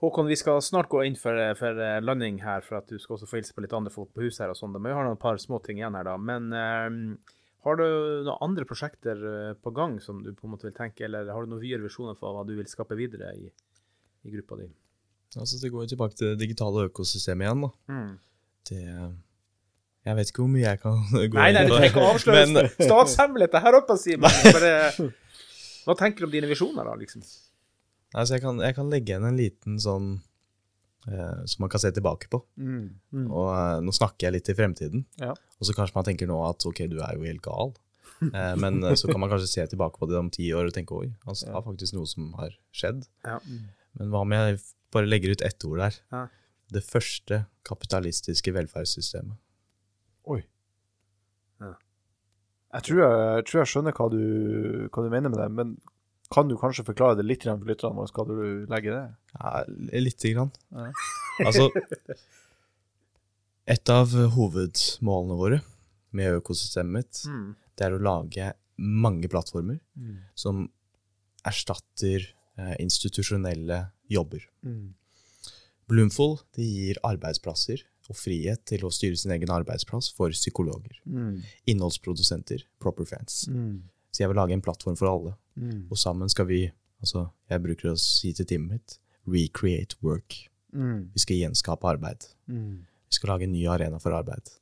Håkon, vi skal snart gå inn for, for, landing her, for at du skal også få hilse på litt andre folk på huset her og sånn. Men vi har noen par små ting igjen her, da. Men uh, har du noen andre prosjekter uh, på gang som du på en måte vil tenke, eller har du noen videre visjoner for hva du vil skape videre i, i gruppa di? Altså, Det går jo tilbake til det digitale økosystemet igjen, da. Mm. Det Jeg vet ikke hvor mye jeg kan gå inn på. Nei, nei, du trenger ikke å avsløre statshemmeligheter her oppe, Simen. Hva tenker du om dine visjoner, da? liksom? Altså, jeg kan, jeg kan legge igjen en liten sånn eh, som man kan se tilbake på. Mm. Mm. Og eh, nå snakker jeg litt i fremtiden, ja. og så kanskje man tenker nå at ok, du er jo helt gal. eh, men eh, så kan man kanskje se tilbake på det om ti år og tenke oi, altså, det er faktisk noe som har skjedd. Ja. Men hva om jeg bare legger ut ett ord der? Ja. Det første kapitalistiske velferdssystemet. Oi. Jeg tror jeg, jeg tror jeg, skjønner hva du, hva du mener med det, men kan du kanskje forklare det litt for lytterne våre? Skal du legge det? Ja, lite grann. Ja. altså Et av hovedmålene våre med økosystemet mitt, mm. det er å lage mange plattformer mm. som erstatter eh, institusjonelle jobber. Mm. Bloomful gir arbeidsplasser og frihet til å styre sin egen arbeidsplass for psykologer. Mm. Innholdsprodusenter, proper fans. Mm. Så jeg vil lage en plattform for alle. Mm. Og sammen skal vi altså Jeg bruker å si til teamet mitt recreate work. Mm. Vi skal gjenskape arbeid. Mm. Vi skal lage en ny arena for arbeid.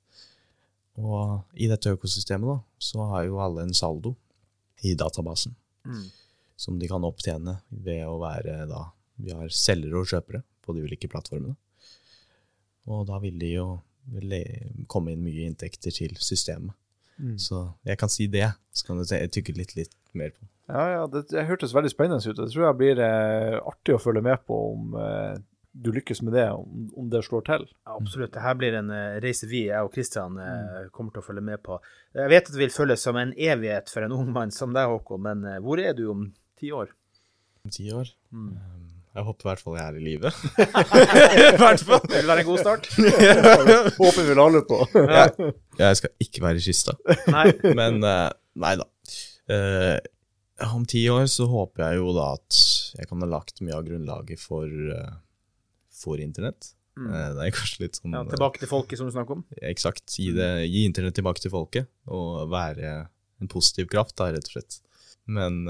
Og i dette økosystemet da, så har jo alle en saldo i databasen. Mm. Som de kan opptjene ved å være da Vi har selgere og kjøpere på de ulike plattformene. Og da vil de jo komme inn mye inntekter til systemet. Mm. Så jeg kan si det, så kan du tykke litt, litt mer på. Ja, ja, det, det hørtes veldig spennende ut. Det tror jeg blir eh, artig å følge med på om eh, du lykkes med det, om, om det slår til. Ja, absolutt. Dette blir en uh, reise vi, jeg og Kristian, uh, mm. kommer til å følge med på. Jeg vet at det vil føles som en evighet for en ung mann som deg, Håkon, men uh, hvor er du om ti år? Om ti år? Mm. Jeg håper i hvert fall jeg er i live. I hvert fall. Det vil være en god start. håper vi lander på. jeg, Jeg skal ikke være i kista. Nei. Men nei da. Uh, om ti år så håper jeg jo da at jeg kan ha lagt mye av grunnlaget for, uh, for internett. Mm. Uh, det er kanskje litt sånn ja, Tilbake til folket, som du snakker om? Eksakt. Gi, det, gi, internett tilbake til folket, og være en positiv kraft, da, rett og slett. Men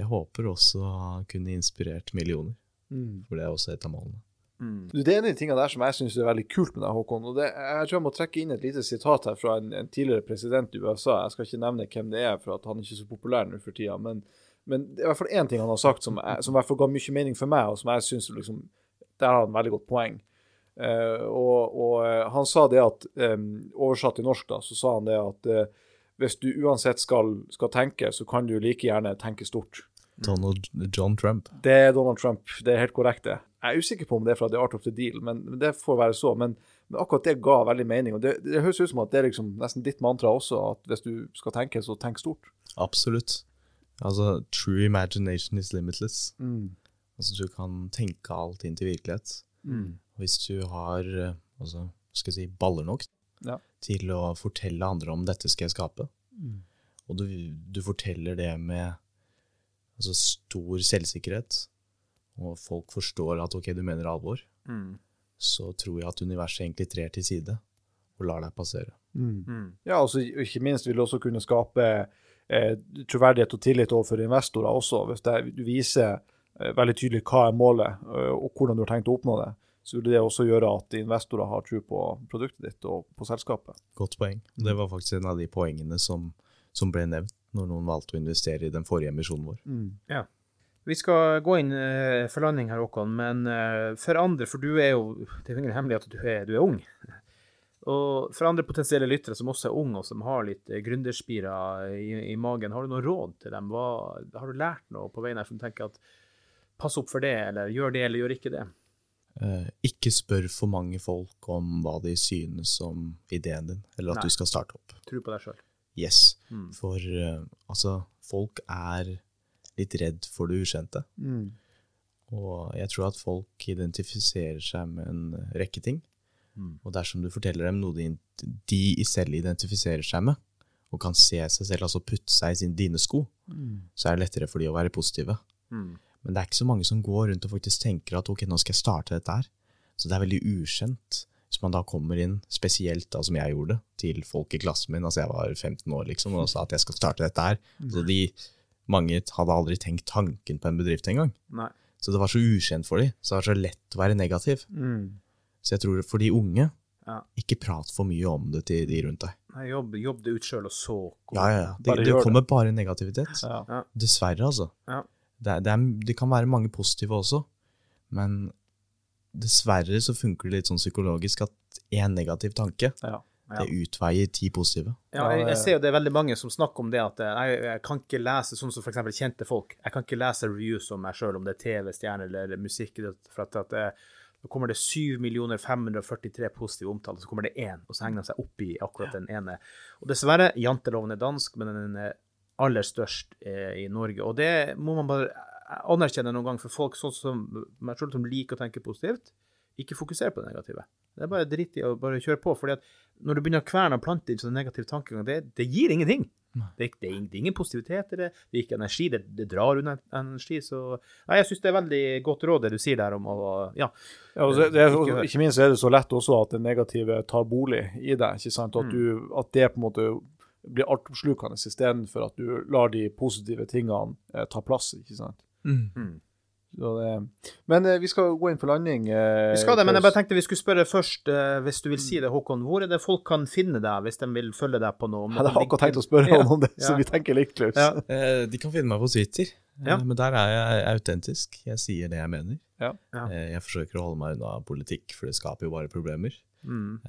jeg håper også å kunne inspirert millioner, mm. for det er også et av målene. Mm. Det er en av de tingene der som jeg syns er veldig kult med deg, Håkon. og det, Jeg tror jeg må trekke inn et lite sitat her fra en, en, tidligere president i USA. Jeg skal ikke nevne hvem det er, for at han er ikke så populær nå for tida. Men, men, det er i hvert fall én ting han har sagt som, jeg, som i hvert fall ga mye mening for meg, og som jeg syns liksom, Der har han veldig godt poeng. Uh, og, og uh, han sa det at um, Oversatt til norsk, da, så sa han det at uh, hvis du uansett skal, skal tenke, så kan du like gjerne tenke stort. Donald John Trump. Det er Donald Trump, det er helt korrekt, det. Jeg er usikker på om det er fra The Art of the Deal, men, men det får være så. Men, men, akkurat det ga veldig mening. og Det, det høres ut som at det er liksom nesten ditt mantra også, at hvis du skal tenke, så tenk stort. Absolutt. Altså, true imagination is limitless. Mm. Altså, du kan tenke alt inn til virkelighet. Mm. Hvis du har eh, altså, skal jeg si, baller nok ja. til å fortelle andre om 'dette skal jeg skape', mm. og du, du, forteller det med altså, stor selvsikkerhet, og folk forstår at ok, du mener alvor, mm. så tror jeg at universet egentlig trer til side og lar deg passere. Mm. Mm. Ja, altså ikke minst vil det også kunne skape eh, troverdighet og tillit overfor investorer også, hvis det, du viser eh, veldig tydelig hva er målet, eh, og hvordan du har tenkt å oppnå det. Så vil det også gjøre at investorer har tro på produktet ditt og på selskapet. Godt poeng. Det var faktisk en av de poengene som, som ble nevnt når noen valgte å investere i den forrige emisjonen vår. Mm. Ja. Vi skal gå inn uh, for landing her, Håkon, men uh, for andre, for du er jo Det er ingen hemmelighet at du er, du er ung. Og for andre potensielle lyttere som også er unge, og som har litt uh, gründerspirer i, i, magen, har du noe råd til dem? Hva, har du lært noe på veien her som tenker at pass opp for det, eller gjør det, eller gjør ikke det? Uh, ikke spør for mange folk om hva de synes om ideen din, eller at Nei. du skal starte opp. Tro på deg sjøl. Yes. Mm. For uh, altså, folk er litt redd for det ukjente. Mm. Og jeg tror at folk identifiserer seg med en rekke ting. Mm. Og dersom du forteller dem noe de, de selv identifiserer seg med, og kan se seg selv, altså putte seg i sin, dine sko, mm. så er det lettere for de å være positive. Mm. Men det er ikke så mange som går rundt og faktisk tenker at ok, nå skal jeg starte dette her. Så det er veldig ukjent. Hvis man da kommer inn, spesielt da som jeg gjorde, til folk i klassen min, altså jeg var 15 år liksom, og sa at jeg skal starte dette her. Så de mange hadde aldri tenkt tanken på en bedrift engang. Så det var så ukjent for dem. Så det var så lett å være negativ. Mm. Så jeg tror for de unge, ja. ikke prat for mye om det til de rundt deg. Nei, jobb, jobb det ut sjøl, og så Ja, ja. Det, det kommer bare negativitet. Ja. Dessverre, altså. Ja. Det, det, er, det, kan være mange positive også, men dessverre så funker det litt sånn psykologisk at én negativ tanke ja. Det utveier ti positive. Ja, jeg, jeg, ser jo det er veldig mange som snakker om det at eh, jeg, jeg kan ikke lese sånn som f.eks. kjente folk. Jeg kan ikke lese reviews om meg sjøl, om det er TV-stjerne eller musikk. For at, at eh, da kommer det 7 543 positive omtaler, så kommer det én, og så henger de seg opp i akkurat den ene. Og dessverre, janteloven er dansk, men den er aller størst eh, i Norge. Og det må man bare anerkjenne noen gang for folk sånn som meg selv, som liker å tenke positivt. Ikke fokusere på det negative. Det er bare dritt i å bare kjøre på. fordi at når du begynner å kverne og plante inn sånn negativ tankegang, det, det, gir ingenting. Det, det, er, ingen positivitet i det. Det er ikke energi. Det, det drar unna energi. Så nei, jeg syns det er veldig godt råd, det du sier der om å Ja. ja det, er, ikke minst er det så lett også at det negative tar bolig i deg. ikke sant? At, mm. du, at det på en måte blir altoppslukende istedenfor at du lar de positive tingene eh, ta plass. ikke sant? Mm. mm. Det, men eh, vi skal gå inn for landing. Eh, vi skal det, men jeg bare tenkte vi skulle spørre først, eh, hvis du vil si det, Håkon. Hvor er det folk kan finne deg, hvis de vil følge deg på noe? Jeg hadde akkurat tenkt å spørre ja. om det, så vi tenker likt, Klaus. Ja. Eh, de kan finne meg på Twitter, ja. men der er jeg autentisk. Jeg sier det jeg mener. Eh, jeg forsøker å holde meg unna politikk, for det skaper jo bare problemer. Mm.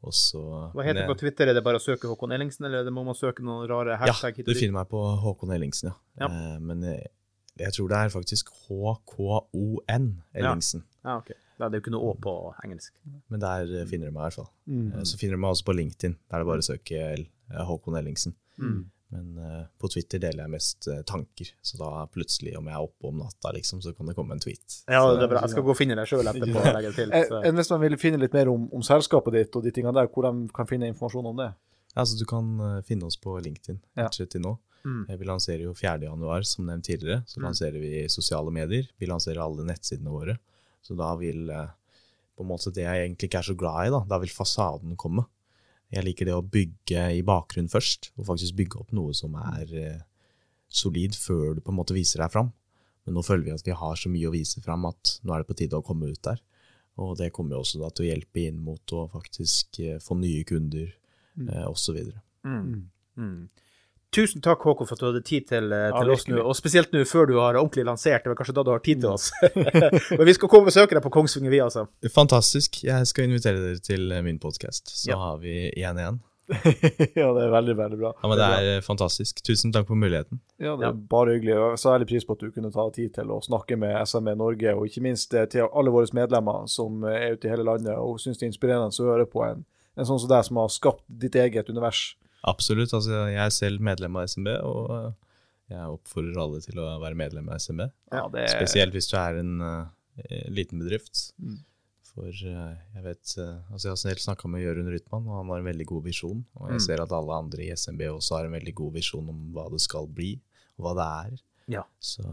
Eh, også, Hva heter det på Twitter? Er det bare å søke Håkon Ellingsen, eller må man søke noen rare hashtag? Ja, du finner meg på Håkon Ellingsen, ja. men jeg tror det er faktisk HKON Ellingsen. Ja. ja, okay. Det er jo ikke noe Å på engelsk. Men der eh, finner du meg i hvert fall. Mm. Eh, så finner du meg også på LinkedIn. Der er det bare å søke Håkon Ellingsen. Mm. Men uh, på Twitter deler jeg mest uh, tanker, så da plutselig, om jeg er oppe om natta, liksom, så kan det komme en tweet. Ja, det er bra. Jeg skal gå og finne deg sjøl etterpå. og legge til. Så. Hvis man vil finne litt mer om, om, selskapet ditt og de tingene der, hvor de kan finne informasjon om det? Altså, du kan uh, finne oss på LinkedIn ja. til nå. Mm. Vi lanserer jo 4.1, som nevnt tidligere. Så mm. lanserer vi sosiale medier. Vi lanserer alle nettsidene våre. Så da vil uh, på en måte det jeg egentlig ikke er så glad i, da, da vil fasaden komme. Jeg liker det å bygge i bakgrunnen først, og faktisk bygge opp noe som er uh, solid før du på en måte viser deg fram. Men nå føler vi at vi har så mye å vise fram at nå er det på tide å komme ut der. Og det kommer jo også da til å hjelpe inn mot å faktisk få nye kunder, mm. eh, osv. Mm. Mm. Tusen takk, Håkon, for at du hadde tid til, eh, til ja, oss nå. Og spesielt nå før du har ordentlig lansert. Det var kanskje da du har tid til oss. Men vi skal komme og besøke deg på Kongsvinger, vi, altså. Fantastisk. Jeg skal invitere dere til eh, min podkast. Så ja. har vi én igjen. ja, det er veldig, veldig bra. Ja, men Det er, er fantastisk. Tusen takk for muligheten. Ja, det er ja. bare hyggelig. Og særlig pris på at du kunne ta tid til å snakke med SME Norge, og ikke minst eh, til alle våre medlemmer som er ute i hele landet og syns det er inspirerende å høre på en, en sånn som deg, som har skapt ditt eget univers. Absolutt. altså Jeg er selv medlem av SMB, og eh, jeg oppfordrer alle til å være medlem av SMB. Ja, det... Spesielt hvis du er en uh, liten bedrift. Mm. For uh, jeg vet uh, altså Jeg har selv snakka med Jørund Rytman, og han har en veldig god visjon. Og jeg mm. ser at alle andre i SMB også har en veldig god visjon om hva det skal bli, og hva det er. Ja. Så,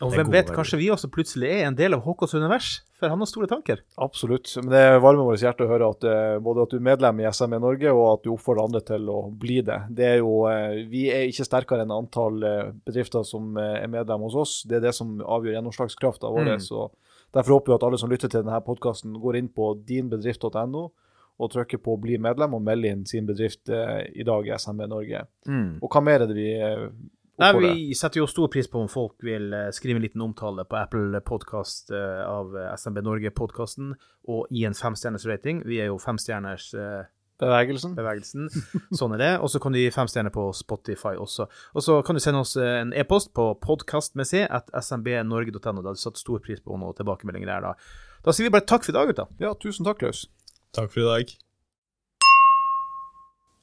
og hvem vet, kanskje vi også plutselig er en del av Håkons univers? For han har store tanker. Absolutt. Men det varmer vårt hjerte å høre at uh, både at du er medlem i SME Norge, og at du oppfordrer andre til å bli det. det er jo, uh, vi er ikke sterkere enn antall uh, bedrifter som er medlem hos oss. Det er det som avgjør gjennomslagskrafta vår. Mm. Så derfor håper vi at alle som lytter til denne podkasten, går inn på dinbedrift.no og trykker på 'bli medlem' og melder inn sin bedrift i dag i SMB Norge. Mm. Og hva mer er det vi Nei, Vi setter jo stor pris på om folk vil eh, skrive en liten omtale på Apple Podcast eh, av eh, SMB Norge-podkasten, og gi en femstjerners rating. Vi er jo femstjerners Bevegelsen. Bevegelsen. Sånn er det. Og så kan du gi fem stjerner på Spotify også. Og så kan du sende oss en e-post på podkastmessig at smbnorge.no. Da hadde vi satt stor pris på noen tilbakemeldinger der, da. Da sier vi bare takk for i dag, gutta. Ja, tusen takk, Klaus. Takk for i dag.